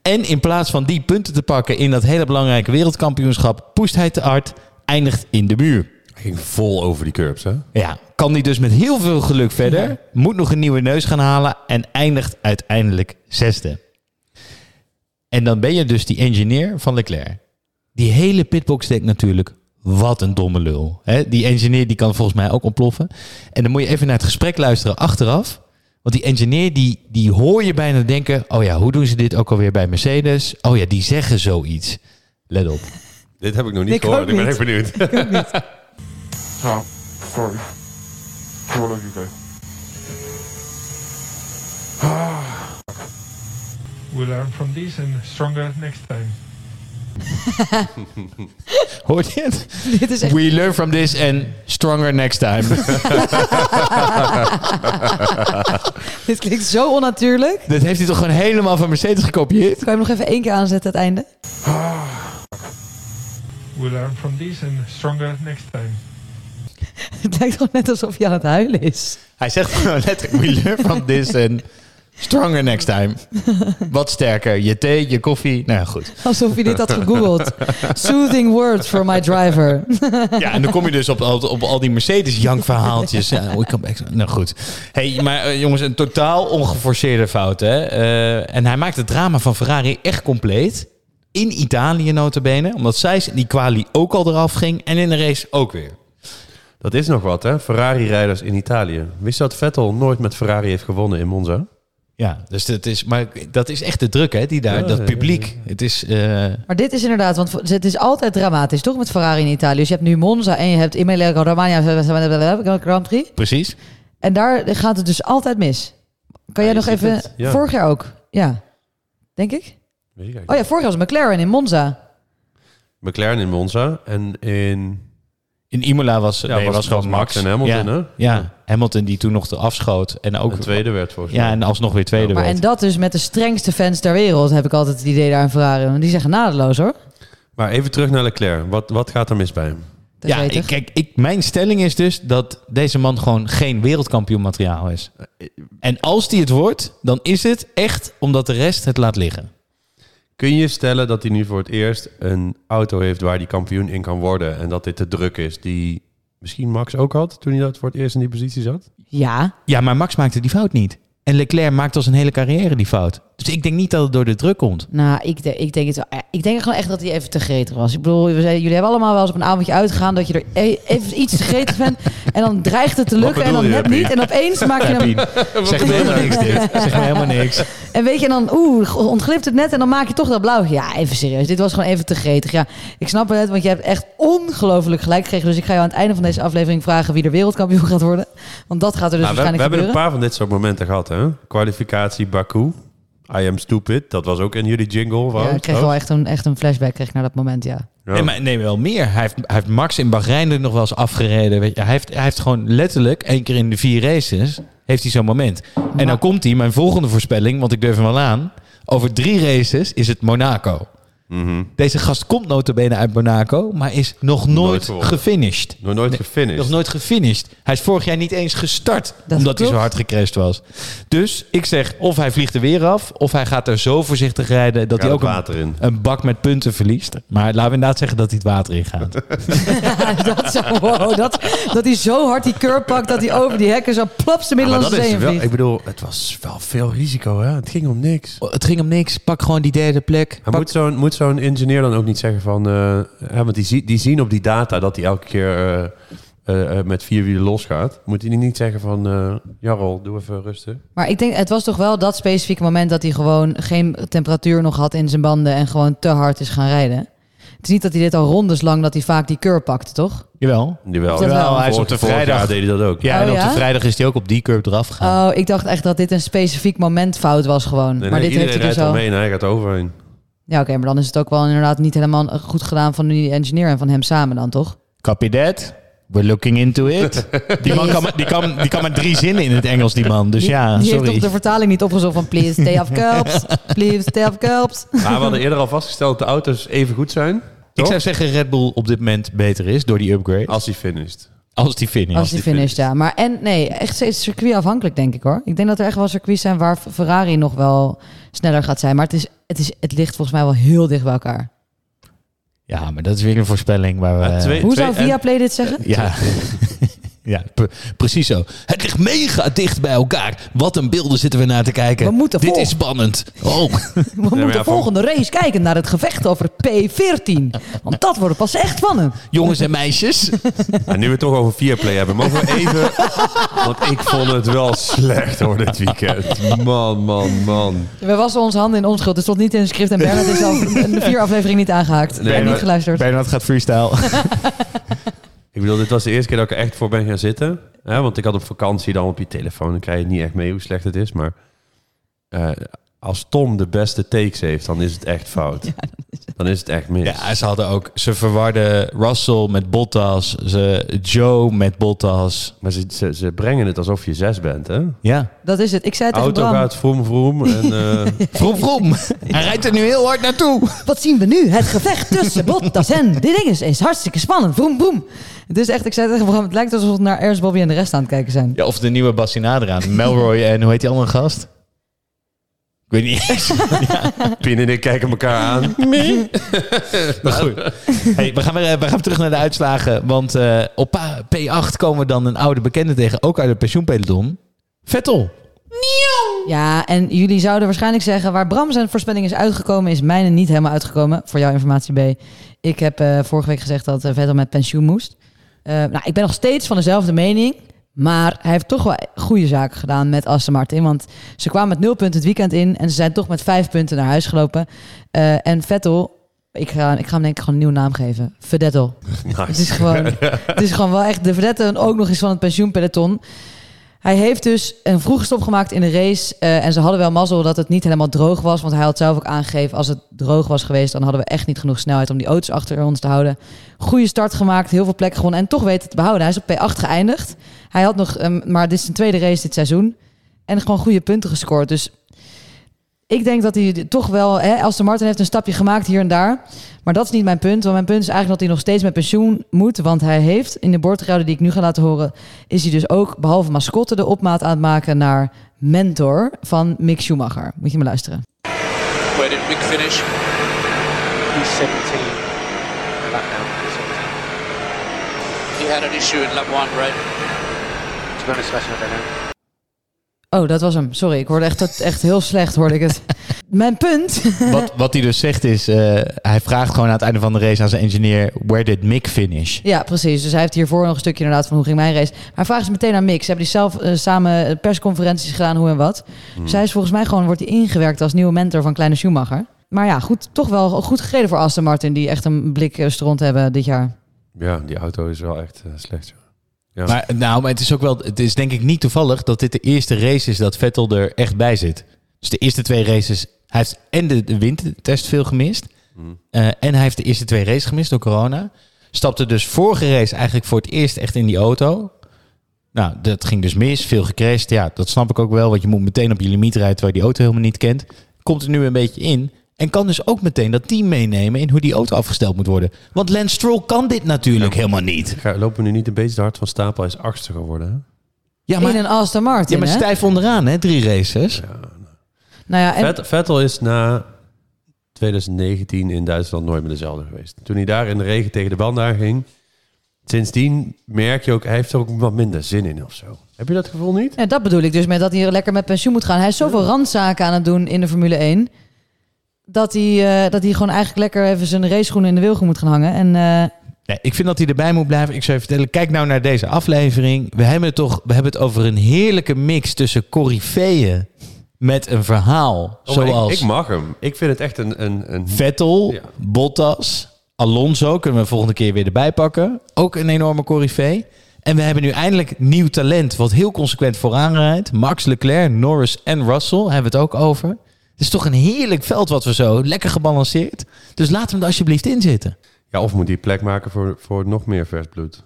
En in plaats van die punten te pakken in dat hele belangrijke wereldkampioenschap, poest hij te hard, eindigt in de muur. Hij ging vol over die curbs, hè? Ja, kan hij dus met heel veel geluk verder. Moet nog een nieuwe neus gaan halen en eindigt uiteindelijk zesde. En dan ben je dus die engineer van Leclerc. Die hele pitbox denkt natuurlijk, wat een domme lul. Hè? Die engineer die kan volgens mij ook ontploffen. En dan moet je even naar het gesprek luisteren achteraf. Want die engineer die, die hoor je bijna denken... oh ja, hoe doen ze dit ook alweer bij Mercedes? Oh ja, die zeggen zoiets. Let op. Dit heb ik nog niet Ik gehoord. Ik ben niet. echt benieuwd. Ah, sorry. You guys. We'll learn from this and stronger next time. Hoort je het? Dit is echt... We learn from this and stronger next time. Dit klinkt zo onnatuurlijk. Dat heeft hij toch gewoon helemaal van Mercedes gekopieerd? Kan je hem nog even één keer aanzetten, het einde? We'll learn from this and stronger next time. Het lijkt gewoon net alsof hij aan het huilen is. Hij zegt gewoon letterlijk, we learn from this and stronger next time. Wat sterker, je thee, je koffie. Nou ja, goed. Alsof je dit had gegoogeld. Soothing words for my driver. Ja, en dan kom je dus op, al- op al die Mercedes-jank-verhaaltjes. Ja, we come back. Nou goed. Hey, maar eh, jongens, een totaal ongeforceerde fout. Hè? Eh, en hij maakt het drama van Ferrari echt compleet. In Italië notabene. Omdat zij die kwalie ook al eraf ging. En in de race ook weer. Dat is nog wat, hè? Ferrari-rijders in Italië. Wist je dat Vettel nooit met Ferrari heeft gewonnen in Monza? Ja, dus dat is, maar dat is echt de druk, hè, die daar, Ja, dat ja, publiek. Het is, eh, Maar dit is inderdaad, want het is altijd dramatisch, toch? Met Ferrari in Italië. Dus je hebt nu Monza en je hebt Emilia Romagna Grand Prix. precies. En daar gaat het dus altijd mis. Kan jij Ja, nog even... het, ja. Vorig jaar ook. Ja. Denk ik? Weet ik Oh ja, vorig jaar was McLaren in Monza. McLaren in Monza en in... In Imola was, Ja, nee, was- was, gewoon was Max. Max en Hamilton, ja. hè? Ja, Hamilton die toen nog eraf schoot. En ook Een tweede werd volgens mij. Ja, en alsnog weer tweede Maar werd. en dat dus met de strengste fans ter wereld, heb ik altijd het idee daar in Ferrari. Want die zijn genadeloos hoor. Maar even terug naar Leclerc. Wat, wat gaat er mis bij hem? Dat ja, ik, kijk, ik, mijn stelling is dus dat deze man gewoon geen wereldkampioen materiaal is. En als die het wordt, dan is het echt omdat de rest het laat liggen. Kun je stellen dat hij nu voor het eerst een auto heeft waar hij kampioen in kan worden en dat dit de druk is die misschien Max ook had toen hij dat voor het eerst in die positie zat? Ja, Ja, maar Max maakte die fout niet. En Leclerc maakt al zijn hele carrière die fout. Dus ik denk niet dat het door de druk komt. nou, ik, de- ik denk het wel. Eh, Ik denk gewoon echt dat hij even te gretig was. Ik bedoel, we zeiden, jullie hebben allemaal wel eens op een avondje uitgegaan dat je er e- even iets te gretig bent. En dan dreigt het te lukken en dan je, net niet. En opeens maak je hem... Zeg me helemaal niks dit. Zeg me helemaal niks. En weet je, en dan oeh, ontglipt het net en dan maak je toch dat blauwtje. Ja, even serieus. Dit was gewoon even te gretig. Ja, ik snap het, want je hebt echt ongelooflijk gelijk gekregen. Dus ik ga jou aan het einde van deze aflevering vragen wie er wereldkampioen gaat worden. Want dat gaat er dus Nou, we, we waarschijnlijk hebben een paar van dit soort momenten gehad, hè? Kwalificatie Baku. I am stupid. Dat was ook in jullie jingle. Ja, ik kreeg wel echt een, echt een flashback kreeg ik naar dat moment, ja. Ja. Nee, maar nee, wel meer. Hij heeft, hij heeft Max in Bahrein er nog wel eens afgereden. Weet je. Hij, heeft, hij heeft gewoon letterlijk één keer in de vier races heeft hij zo'n moment. En dan komt hij, mijn volgende voorspelling, want ik durf hem wel aan. Over drie races is het Monaco. Mhm. Deze gast komt notabene uit Monaco, maar is nog Nooit nooit gefinished. Nog nooit Nee, gefinished. Nog nooit gefinished. Hij is vorig jaar niet eens gestart, Dat omdat hij zo hard gecrashed was. Dus ik zeg, of hij vliegt er weer af, of hij gaat er zo voorzichtig rijden dat Gaat hij ook een, in. een bak met punten verliest. Maar laten we inderdaad zeggen dat hij het water ingaat. dat, zo, wow, dat, dat hij zo hard die curb pakt dat hij over die hekken zo plops de maar Middellandse dat Zee is in wel, vliegt. ik bedoel, het was wel veel risico, hè? Het ging om niks. Oh, Het ging om niks. Pak gewoon die derde plek. Maar Pak- moet zo'n moet zo'n ingenieur dan ook niet zeggen van... eh, hè, want die, zie- die zien op die data dat hij elke keer eh, eh, met vier wielen losgaat. Moet hij niet zeggen van... eh Jarl, doe even rustig. Maar ik denk, het was toch wel dat specifieke moment dat hij gewoon geen temperatuur nog had in zijn banden en gewoon te hard is gaan rijden. Het is niet dat hij dit al rondes lang dat hij vaak die curb pakte, toch? Jawel. Jawel. Hij is op de vrijdag. deed hij dat ook. Ja, Oh, en op ja? de vrijdag is hij ook op die curb eraf gegaan. Oh, ik dacht echt dat dit een specifiek momentfout was gewoon. Nee, maar dit heeft hij dus rijdt al. omheen, hij gaat overheen. Ja, oké, maar dan is het ook wel inderdaad niet helemaal goed gedaan van die engineer en van hem samen dan, toch? Copy that. We're looking into it. Die man kan, maar- die, kan, die kan maar drie zinnen in het Engels, die man. Dus die, ja, die heeft sorry. toch de vertaling niet opgezocht van please stay off please stay off curbs. Maar we hadden eerder al vastgesteld dat de auto's even goed zijn. Ik zou zeggen Red Bull op dit moment beter is door die upgrade. Als hij finished. Als die finish. Als die finished, ja. Maar en nee, echt steeds circuitafhankelijk, denk ik hoor. Ik denk dat er echt wel circuits zijn waar Ferrari nog wel sneller gaat zijn. Maar het, is, het, is, het ligt volgens mij wel heel dicht bij elkaar. Ja, maar dat is weer een voorspelling waar we... Ja, twee- Hoe zou en- Viaplay dit zeggen? Ja, ja pre- precies zo. Het ligt mega dicht bij elkaar. Wat een beelden zitten we naar te kijken. We moeten Dit is spannend. Oh. We moeten de volgende race kijken naar het gevecht over P14. Want dat wordt pas echt spannend. Jongens en meisjes. En nu we het toch over Viaplay hebben, mogen we even... want ik vond het wel slecht hoor dit weekend. Man, man, man. We wassen onze handen in onschuld. Het stond niet in het script en Bernard is al de vier aflevering niet aangehaakt. Nee, en niet geluisterd. Bernard gaat freestyle. Ik bedoel, dit was de eerste keer dat ik er echt voor ben gaan zitten. Hè, want ik had op vakantie dan op je telefoon. Dan krijg je niet echt mee hoe slecht het is. Maar eh, als Tom de beste takes heeft, dan is het echt fout. dan, is het. echt mis. Ja, ze hadden ook... Ze verwarden Russell met Bottas. Ze Joe met Bottas. Maar ze, ze, ze brengen het alsof je zes bent, hè? Ja. Dat is het. Ik zei tegen Auto Bram. gaat vroom vroom. En, eh, Vroom, vroom. Hij rijdt er nu heel hard naartoe. Wat zien we nu? Het gevecht tussen Bottas en dit ding is, is hartstikke spannend. Vroom, vroom. Het is echt, ik zei tegen Bram, het lijkt alsof we naar Ernst Bobby en de rest aan het kijken zijn. Ja, of de nieuwe Bassinade aan. Melroy en hoe heet die andere gast? Ik weet niet eens. Pien en ik kijken elkaar aan. Maar goed. Hey, we, gaan weer, eh, we gaan terug naar de uitslagen. Want eh, op pa- P8 komen we dan een oude bekende tegen. Ook uit het pensioenpeloton. Vettel. Ja, en jullie zouden waarschijnlijk zeggen... waar Bram zijn voorspelling is uitgekomen... is mijne niet helemaal uitgekomen. Voor jouw informatie, B. Ik heb eh, vorige week gezegd dat eh, Vettel met pensioen moest. Eh, nou, ik ben nog steeds van dezelfde mening. Maar hij heeft toch wel goede zaken gedaan met Aston Martin. Want ze kwamen met nul punten het weekend in... en ze zijn toch met vijf punten naar huis gelopen. Eh, en Vettel... Ik ga, ik ga hem denk ik gewoon een nieuwe naam geven. Vedettel. Het is gewoon, het is gewoon wel echt de vedette en ook nog eens van het pensioenpeloton. Hij heeft dus een vroege stop gemaakt in de race. eh, en ze hadden wel mazzel dat het niet helemaal droog was. Want hij had zelf ook aangegeven, als het droog was geweest... dan hadden we echt niet genoeg snelheid om die auto's achter ons te houden. Goede start gemaakt, heel veel plekken gewonnen... en toch weten te behouden. Hij is op P8 geëindigd. Hij had nog, ehm, maar dit is zijn tweede race dit seizoen. En gewoon goede punten gescoord. Dus ik denk dat hij toch wel... Hè, Aston Martin heeft een stapje gemaakt hier en daar... Maar dat is niet mijn punt. Want mijn punt is eigenlijk dat hij nog steeds met pensioen moet. Want hij heeft in de boordgehouden die ik nu ga laten horen... is hij dus ook, behalve mascotte, de opmaat aan het maken naar mentor van Mick Schumacher. Moet je maar luisteren. Where did Mick finish? He's 17. Back now. 17. He had an issue in lap one, right? Oh, dat was hem. Sorry, ik hoorde echt, dat- echt heel slecht, hoorde ik het. Mijn punt... Wat, wat hij dus zegt is... eh, hij vraagt gewoon aan het einde van de race aan zijn engineer... Where did Mick finish? Ja, precies. Dus hij heeft hiervoor nog een stukje inderdaad van hoe ging mijn race. Maar hij vraagt ze meteen aan Mick. Ze hebben die zelf eh, samen persconferenties gedaan, hoe en wat. Hmm. Zij is volgens mij gewoon, wordt hij ingewerkt als nieuwe mentor van Kleine Schumacher. Maar ja, goed, toch wel goed gereden voor Aston Martin, die echt een blik eh, stront hebben dit jaar. Ja, die auto is wel echt slecht. joh. Ja. Maar, nou, maar het is ook wel... Het is denk ik niet toevallig dat dit de eerste race is dat Vettel er echt bij zit. Dus de eerste twee races... Hij heeft en de, de windtest veel gemist. Eh, en hij heeft de eerste twee races gemist door corona. Stapte dus vorige race eigenlijk voor het eerst echt in die auto. Nou, dat ging dus mis, veel gecrashed. Ja, dat snap ik ook wel, want je moet meteen op je limiet rijden terwijl je die auto helemaal niet kent. Komt er nu een beetje in. En kan dus ook meteen dat team meenemen in hoe die auto afgesteld moet worden. Want Lance Stroll kan dit natuurlijk helemaal niet. Ga, lopen we nu niet een beetje te hard van stapel? Hij is achtste geworden. Hè? Ja, maar, in een Aston Martin, ja, maar hè? stijf onderaan, hè? Drie races. Nou ja, en Vet- Vettel is na 2019 in Duitsland nooit meer dezelfde geweest. Toen hij daar in de regen tegen de band aanging. Sindsdien merk je ook, hij heeft er ook wat minder zin in of zo. Heb je dat gevoel niet? Ja, dat bedoel ik dus met dat hij lekker met pensioen moet gaan. Hij is zoveel randzaken aan het doen in de Formule 1. Dat hij, eh, dat hij gewoon eigenlijk lekker even zijn raceschoenen in de wilgen moet gaan hangen. En eh, Nee, ik vind dat hij erbij moet blijven. Ik zou je vertellen, kijk nou naar deze aflevering. We hebben het toch we hebben het over een heerlijke mix tussen corifeeën met een verhaal. Oh, zoals ik, ik mag hem. Ik vind het echt een... een, een Vettel, Ja. Bottas, Alonso kunnen we volgende keer weer erbij pakken. Ook een enorme corifee. En we hebben nu eindelijk nieuw talent wat heel consequent vooraan rijdt. Max Leclerc, Norris en Russell hebben we het ook over. Het is toch een heerlijk veld wat we zo, lekker gebalanceerd. Dus laat hem er alsjeblieft in zitten. Ja, of moet die plek maken voor, voor nog meer vers bloed.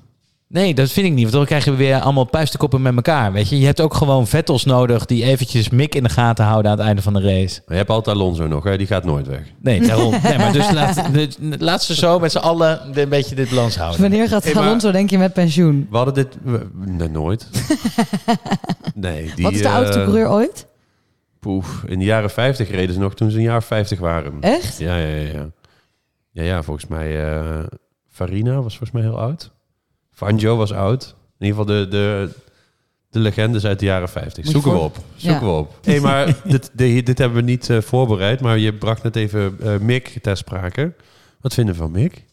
Nee, dat vind ik niet. Want dan krijgen we weer allemaal puistenkoppen met elkaar. Weet je, je hebt ook gewoon Vettels nodig die eventjes Mick in de gaten houden aan het einde van de race. Maar je hebt altijd Alonso nog, hè? die gaat nooit weg. Nee, daarom. Nee, maar dus laat, dus laat ze zo met z'n allen een beetje dit balans houden. wanneer gaat Hey, Alonso denk je met pensioen? We hadden dit... we- nee, nooit. nee, die... Wat is de eh, oudste coureur ooit? Poef, in de jaren 50 reden ze nog toen ze een jaar 50 waren. Echt? Ja, ja, ja. Ja, ja, ja volgens mij... eh, Farina was volgens mij heel oud. Fangio was oud. In ieder geval de, de, de legendes uit de jaren 50. Moet Zoeken we op. Zoeken Ja. we op. Hey, maar dit, dit, dit hebben we niet eh, voorbereid. Maar je bracht net even eh, Mick ter sprake. Wat vinden we van Mick?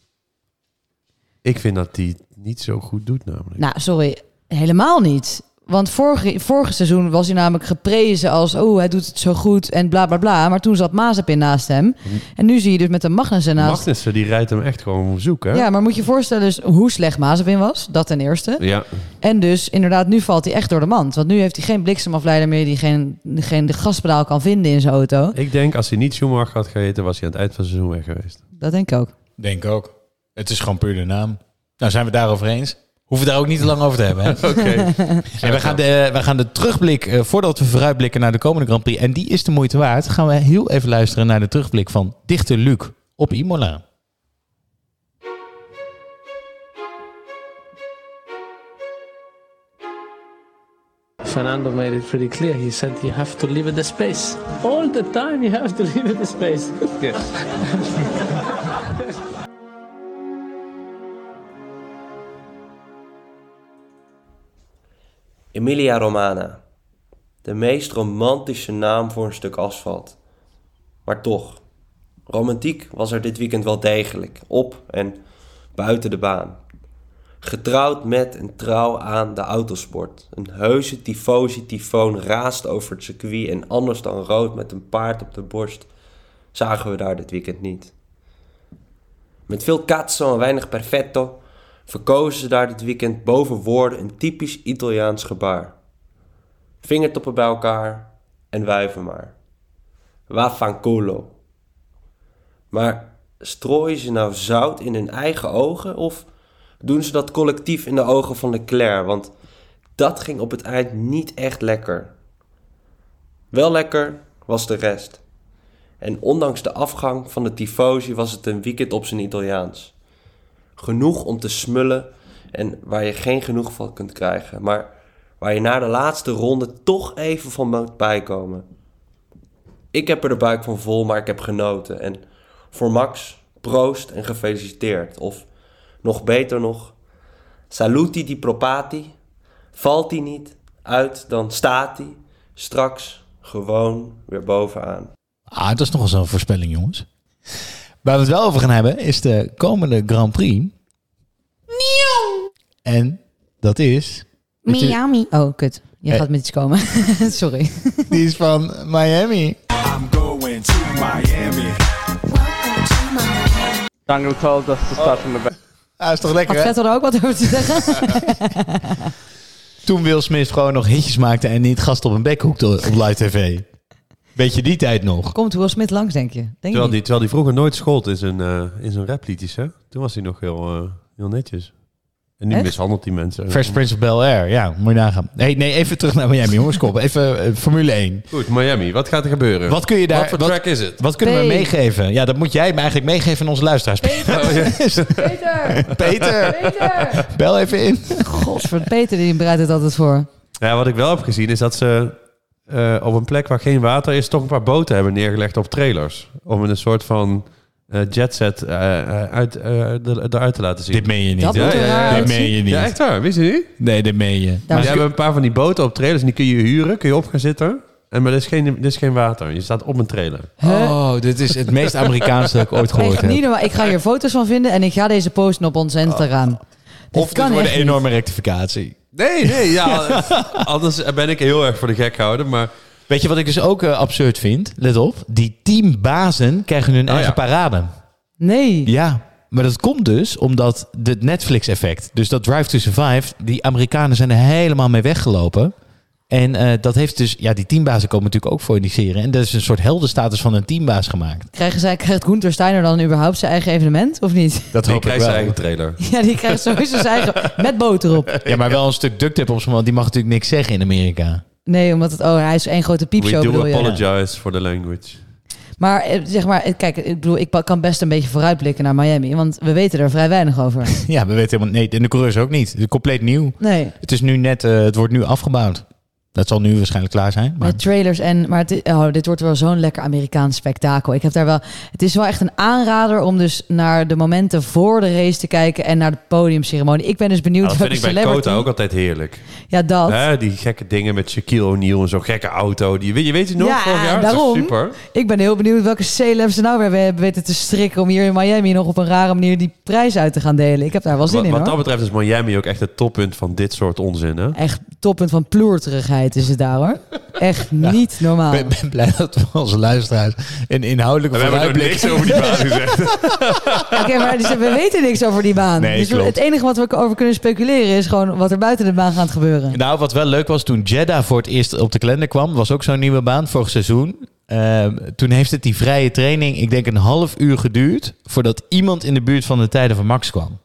Ik vind dat hij niet zo goed doet namelijk. Nou, sorry, helemaal niet. Want vorige, vorige seizoen was hij namelijk geprezen als... oh, hij doet het zo goed en bla bla bla. Maar toen zat Mazepin naast hem. En nu zie je dus met de Magnussen naast... Magnussen, die rijdt hem echt gewoon op zoek, hè? Ja, maar moet je je voorstellen dus hoe slecht Mazepin was. Dat ten eerste. Ja. En dus inderdaad, nu valt hij echt door de mand. Want nu heeft hij geen bliksemafleider meer... die geen, geen de gaspedaal kan vinden in zijn auto. Ik denk, als hij niet Schumacher had geheten, was hij aan het eind van het seizoen weg geweest. Dat denk ik ook. Denk ook. Het is gewoon puur de naam. Nou, zijn we daarover eens? Hoeven daar ook niet te lang over te hebben. Hè? Oké. En we, gaan de, we gaan de terugblik, eh, voordat we vooruitblikken naar de komende Grand Prix, en die is de moeite waard, gaan we heel even luisteren naar de terugblik van dichter Luc op Imola. Fernando made it pretty clear. He said you have to leave it the space. All the time you have to leave it the space. Emilia Romana. De meest romantische naam voor een stuk asfalt. Maar toch, romantiek was er dit weekend wel degelijk, op en buiten de baan. Getrouwd met en trouw aan de autosport. Een heuse tifosi-tyfoon raast over het circuit en anders dan rood met een paard op de borst zagen we daar dit weekend niet. Met veel cazzo en weinig perfetto verkozen ze daar dit weekend boven woorden een typisch Italiaans gebaar. Vingertoppen bij elkaar en wuiven maar. Vaffanculo. Maar strooien ze nou zout in hun eigen ogen of doen ze dat collectief in de ogen van Leclerc? Want dat ging op het eind niet echt lekker. Wel lekker was de rest. En ondanks de afgang van de tifosi was het een weekend op zijn Italiaans. Genoeg om te smullen en waar je geen genoeg van kunt krijgen, maar waar je na de laatste ronde toch even van moet bijkomen. Ik heb er de buik van vol, maar ik heb genoten. En voor Max, proost en gefeliciteerd. Of nog beter nog, saluti di propati. Valt hij niet uit, dan staat hij straks gewoon weer bovenaan. Ah, dat is nogal zo'n voorspelling, jongens. Waar we het wel over gaan hebben, is de komende Grand Prix. En dat is... Miami. Oh, kut. Je Eh. gaat met iets komen. Sorry. Die is van Miami. I'm going to Miami. Daniel told us to start from the back. Ah, is toch lekker, Had hè? Vettel er ook wat over te zeggen? Toen Will Smith gewoon nog hitjes maakte en niet gast op een bek hoekte op live tv. Weet je die tijd nog? Komt Will Smith langs, denk je? Denk je Terwijl die, terwijl die vroeger nooit schold in zijn, eh in zijn rapliedjes, hè? Toen was hij nog heel, eh, heel netjes. En nu Echt? mishandelt die mensen. Fresh Prince of Bel-Air, ja, moet je nagaan. Hey, nee, even terug naar Miami, jongens. Kom, even eh, Formule 1. Goed, Miami. Wat gaat er gebeuren? Wat kun je daar... Wat voor wat, track is het? Wat kunnen we meegeven? Ja, dat moet jij me eigenlijk meegeven aan onze luisteraars. Peter! Peter, Peter! bel even in. Godver, Peter die bereidt het altijd voor. Ja, wat ik wel heb gezien is dat ze eh, op een plek waar geen water is... toch een paar boten hebben neergelegd op trailers. Om een soort van eh, jetset eh, eh, uit, eh, de- eruit te laten zien. Dit meen je niet. Dat raar Dit meen je niet. Ja, echt waar. Wist je niet? Nee, dit meen je. Maar ze hebben een paar van die boten op trailers en die kun je huren. Kun je op gaan zitten. En, maar er is, geen, er is geen water. Je staat op een trailer. Oh, dit is het meest Amerikaanse dat ik ooit gehoord Echt heb. niet normaal. Ik ga hier foto's van vinden en ik ga deze posten op ons Instagram. Dit Of dit kan wordt een enorme rectificatie. Nee, nee. Ja, anders ben ik heel erg voor de gek gehouden. Maar Weet je wat ik dus ook eh, absurd vind? Let op. Die teambazen krijgen hun Oh, eigen ja. parade. Nee. Ja, maar dat komt dus omdat het Netflix-effect. Dus dat Drive to Survive, die Amerikanen zijn er helemaal mee weggelopen. En eh, dat heeft dus, ja, die teambazen komen natuurlijk ook voor in die serie. En dat is een soort heldenstatus van een teambaas gemaakt. Krijgen zij, krijgt Gunther Steiner dan überhaupt zijn eigen evenement, of niet? Dat die hoop ik krijgt zijn wel. eigen trailer. Ja, die krijgt sowieso zijn eigen, met boter op. Ja, maar wel een stuk duct tape op zijn want die mag natuurlijk niks zeggen in Amerika. Nee, omdat het, oh, hij is één grote We piepshow, do bedoel je? apologize for the language. Maar eh, zeg maar, eh, kijk, ik bedoel, ik kan best een beetje vooruitblikken naar Miami, want we weten er vrij weinig over. Ja, we weten helemaal... Nee, en de coureurs ook niet. Het is compleet nieuw. Nee, Het is nu net... eh, het wordt nu afgebouwd. Dat zal nu waarschijnlijk klaar zijn. Maar... met trailers en, maar het, oh, dit wordt wel zo'n lekker Amerikaans spektakel. Ik heb daar wel, het is wel echt een aanrader om dus naar de momenten voor de race te kijken en naar de podiumceremonie. Ik ben dus benieuwd Nou, dat vind ik bij celebrity- Kota ook altijd heerlijk. Ja, dat. Hè, die gekke dingen met Shaquille O'Neal en zo'n gekke auto. Die, je weet het nog Ja, vorig jaar? Daarom. Super. Ik ben heel benieuwd welke celebs ze nou weer hebben weten te strikken om hier in Miami nog op een rare manier die prijs uit te gaan delen. Ik heb daar wel zin Wat, in wat hoor. dat betreft is Miami ook echt het toppunt van dit soort onzin. Hè? Echt toppunt van ploerterigheid is het daar hoor. Echt niet normaal. Ik ben, ben blij dat we onze luisteraars een inhoudelijke We hebben nog vooruitblik... niks over die baan gezegd. Oké, maar dus we weten niks over die baan. Nee, dus we- klopt. het enige wat we over kunnen speculeren is gewoon wat er buiten de baan gaat gebeuren. Nou, wat wel leuk was toen Jeddah voor het eerst op de kalender kwam, was ook zo'n nieuwe baan vorig seizoen. Ehm, toen heeft het die vrije training, ik denk een half uur geduurd, voordat iemand in de buurt van de tijden van Max kwam.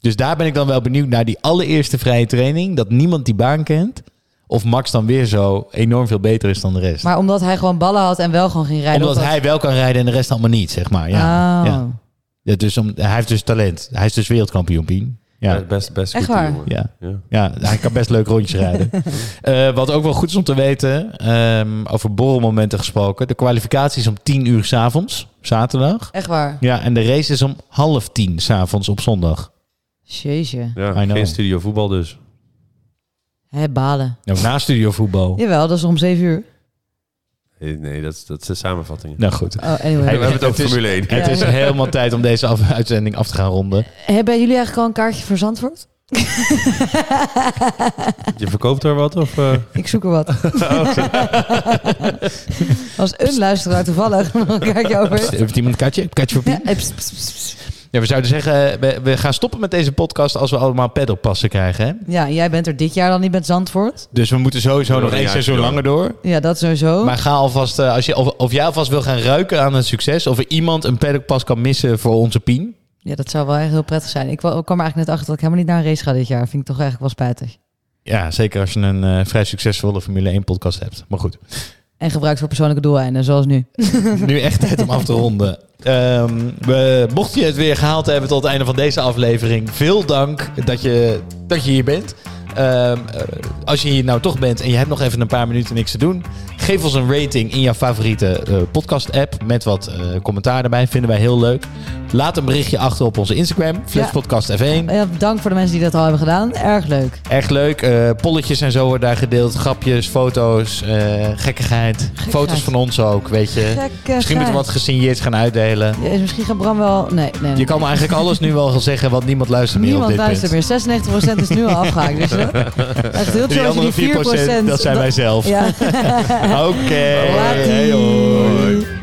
Dus daar ben ik dan wel benieuwd naar die allereerste vrije training, dat niemand die baan kent. Of Max dan weer zo enorm veel beter is dan de rest. Maar omdat hij gewoon ballen had en wel gewoon ging rijden. Omdat hij wel kan rijden en de rest allemaal niet, zeg maar. Ja, Oh. ja. Ja, dus om, hij heeft dus talent. Hij is dus wereldkampioen, Pien. Ja. Ja, best, best Echt goed, waar? Ja. Ja. Ja, hij kan best leuk rondjes rijden. Eh, wat ook wel goed is om te weten, ehm, over borrelmomenten gesproken. De kwalificatie is om 10 uur s'avonds, zaterdag. Echt waar. Ja, en de race is om half tien s'avonds op zondag. Jeetje. Ja, geen studio voetbal dus. Hè, balen. Nou, na studiovoetbal. Jawel, dat is om zeven uur. Nee, dat, is, dat is de samenvatting. Nou goed. Oh, anyway. we hebben het over Formule 1. Het is helemaal tijd om deze af- uitzending af te gaan ronden. Hebben jullie eigenlijk al een kaartje voor Zandvoort? Je verkoopt er wat? Of, eh? Ik zoek er wat. Als een luisteraar toevallig nog een kaartje over heeft. Iemand een kaartje? Een kaartje voor Pien? Ja, eh, pst, pst, pst, pst. Ja, we zouden zeggen, we, we gaan stoppen met deze podcast als we allemaal peddelpassen krijgen. Hè? ja, jij bent er dit jaar dan niet met Zandvoort. Dus we moeten sowieso Nog één seizoen langer door. Ja, dat sowieso. Maar ga alvast, eh, als je, of, of jij alvast wil gaan ruiken aan een succes, of er iemand een paddockpas kan missen voor onze Pien. Ja, dat zou wel echt heel prettig zijn. Ik kwam er eigenlijk net achter dat ik helemaal niet naar een race ga dit jaar. Vind ik toch eigenlijk wel spijtig. Ja, zeker als je een eh, vrij succesvolle Formule 1 podcast hebt. Maar goed, En gebruikt voor persoonlijke doeleinden, zoals nu. nu echt tijd om af te ronden. Ehm, we, mocht je het weer gehaald hebben tot het einde van deze aflevering, veel dank dat je, dat je hier bent. Ehm, eh, als je hier nou toch bent en je hebt nog even een paar minuten niks te doen, geef ons een rating in jouw favoriete eh, podcast-app met wat eh, commentaar erbij. Vinden wij heel leuk. Laat een berichtje achter op onze Instagram, Flitspodcast F1. Ja, dank voor de mensen die dat al hebben gedaan. Erg leuk. Erg leuk. polletjes en zo worden daar gedeeld. Grapjes, foto's, gekkigheid. Foto's van ons ook, weet je. Misschien moeten we wat gesigneerd gaan uitdelen. Ja, misschien gaat Bram wel... Nee, nee. nee. Je kan eigenlijk alles nu wel zeggen, want niemand luistert meer Niemand op dit luistert punt. meer. 96% is nu al afgehaakt. Dus, echt heel Die chill als je andere die 4%... 4%, dat zijn wij zelf. Ja. Oké. Laat Hey.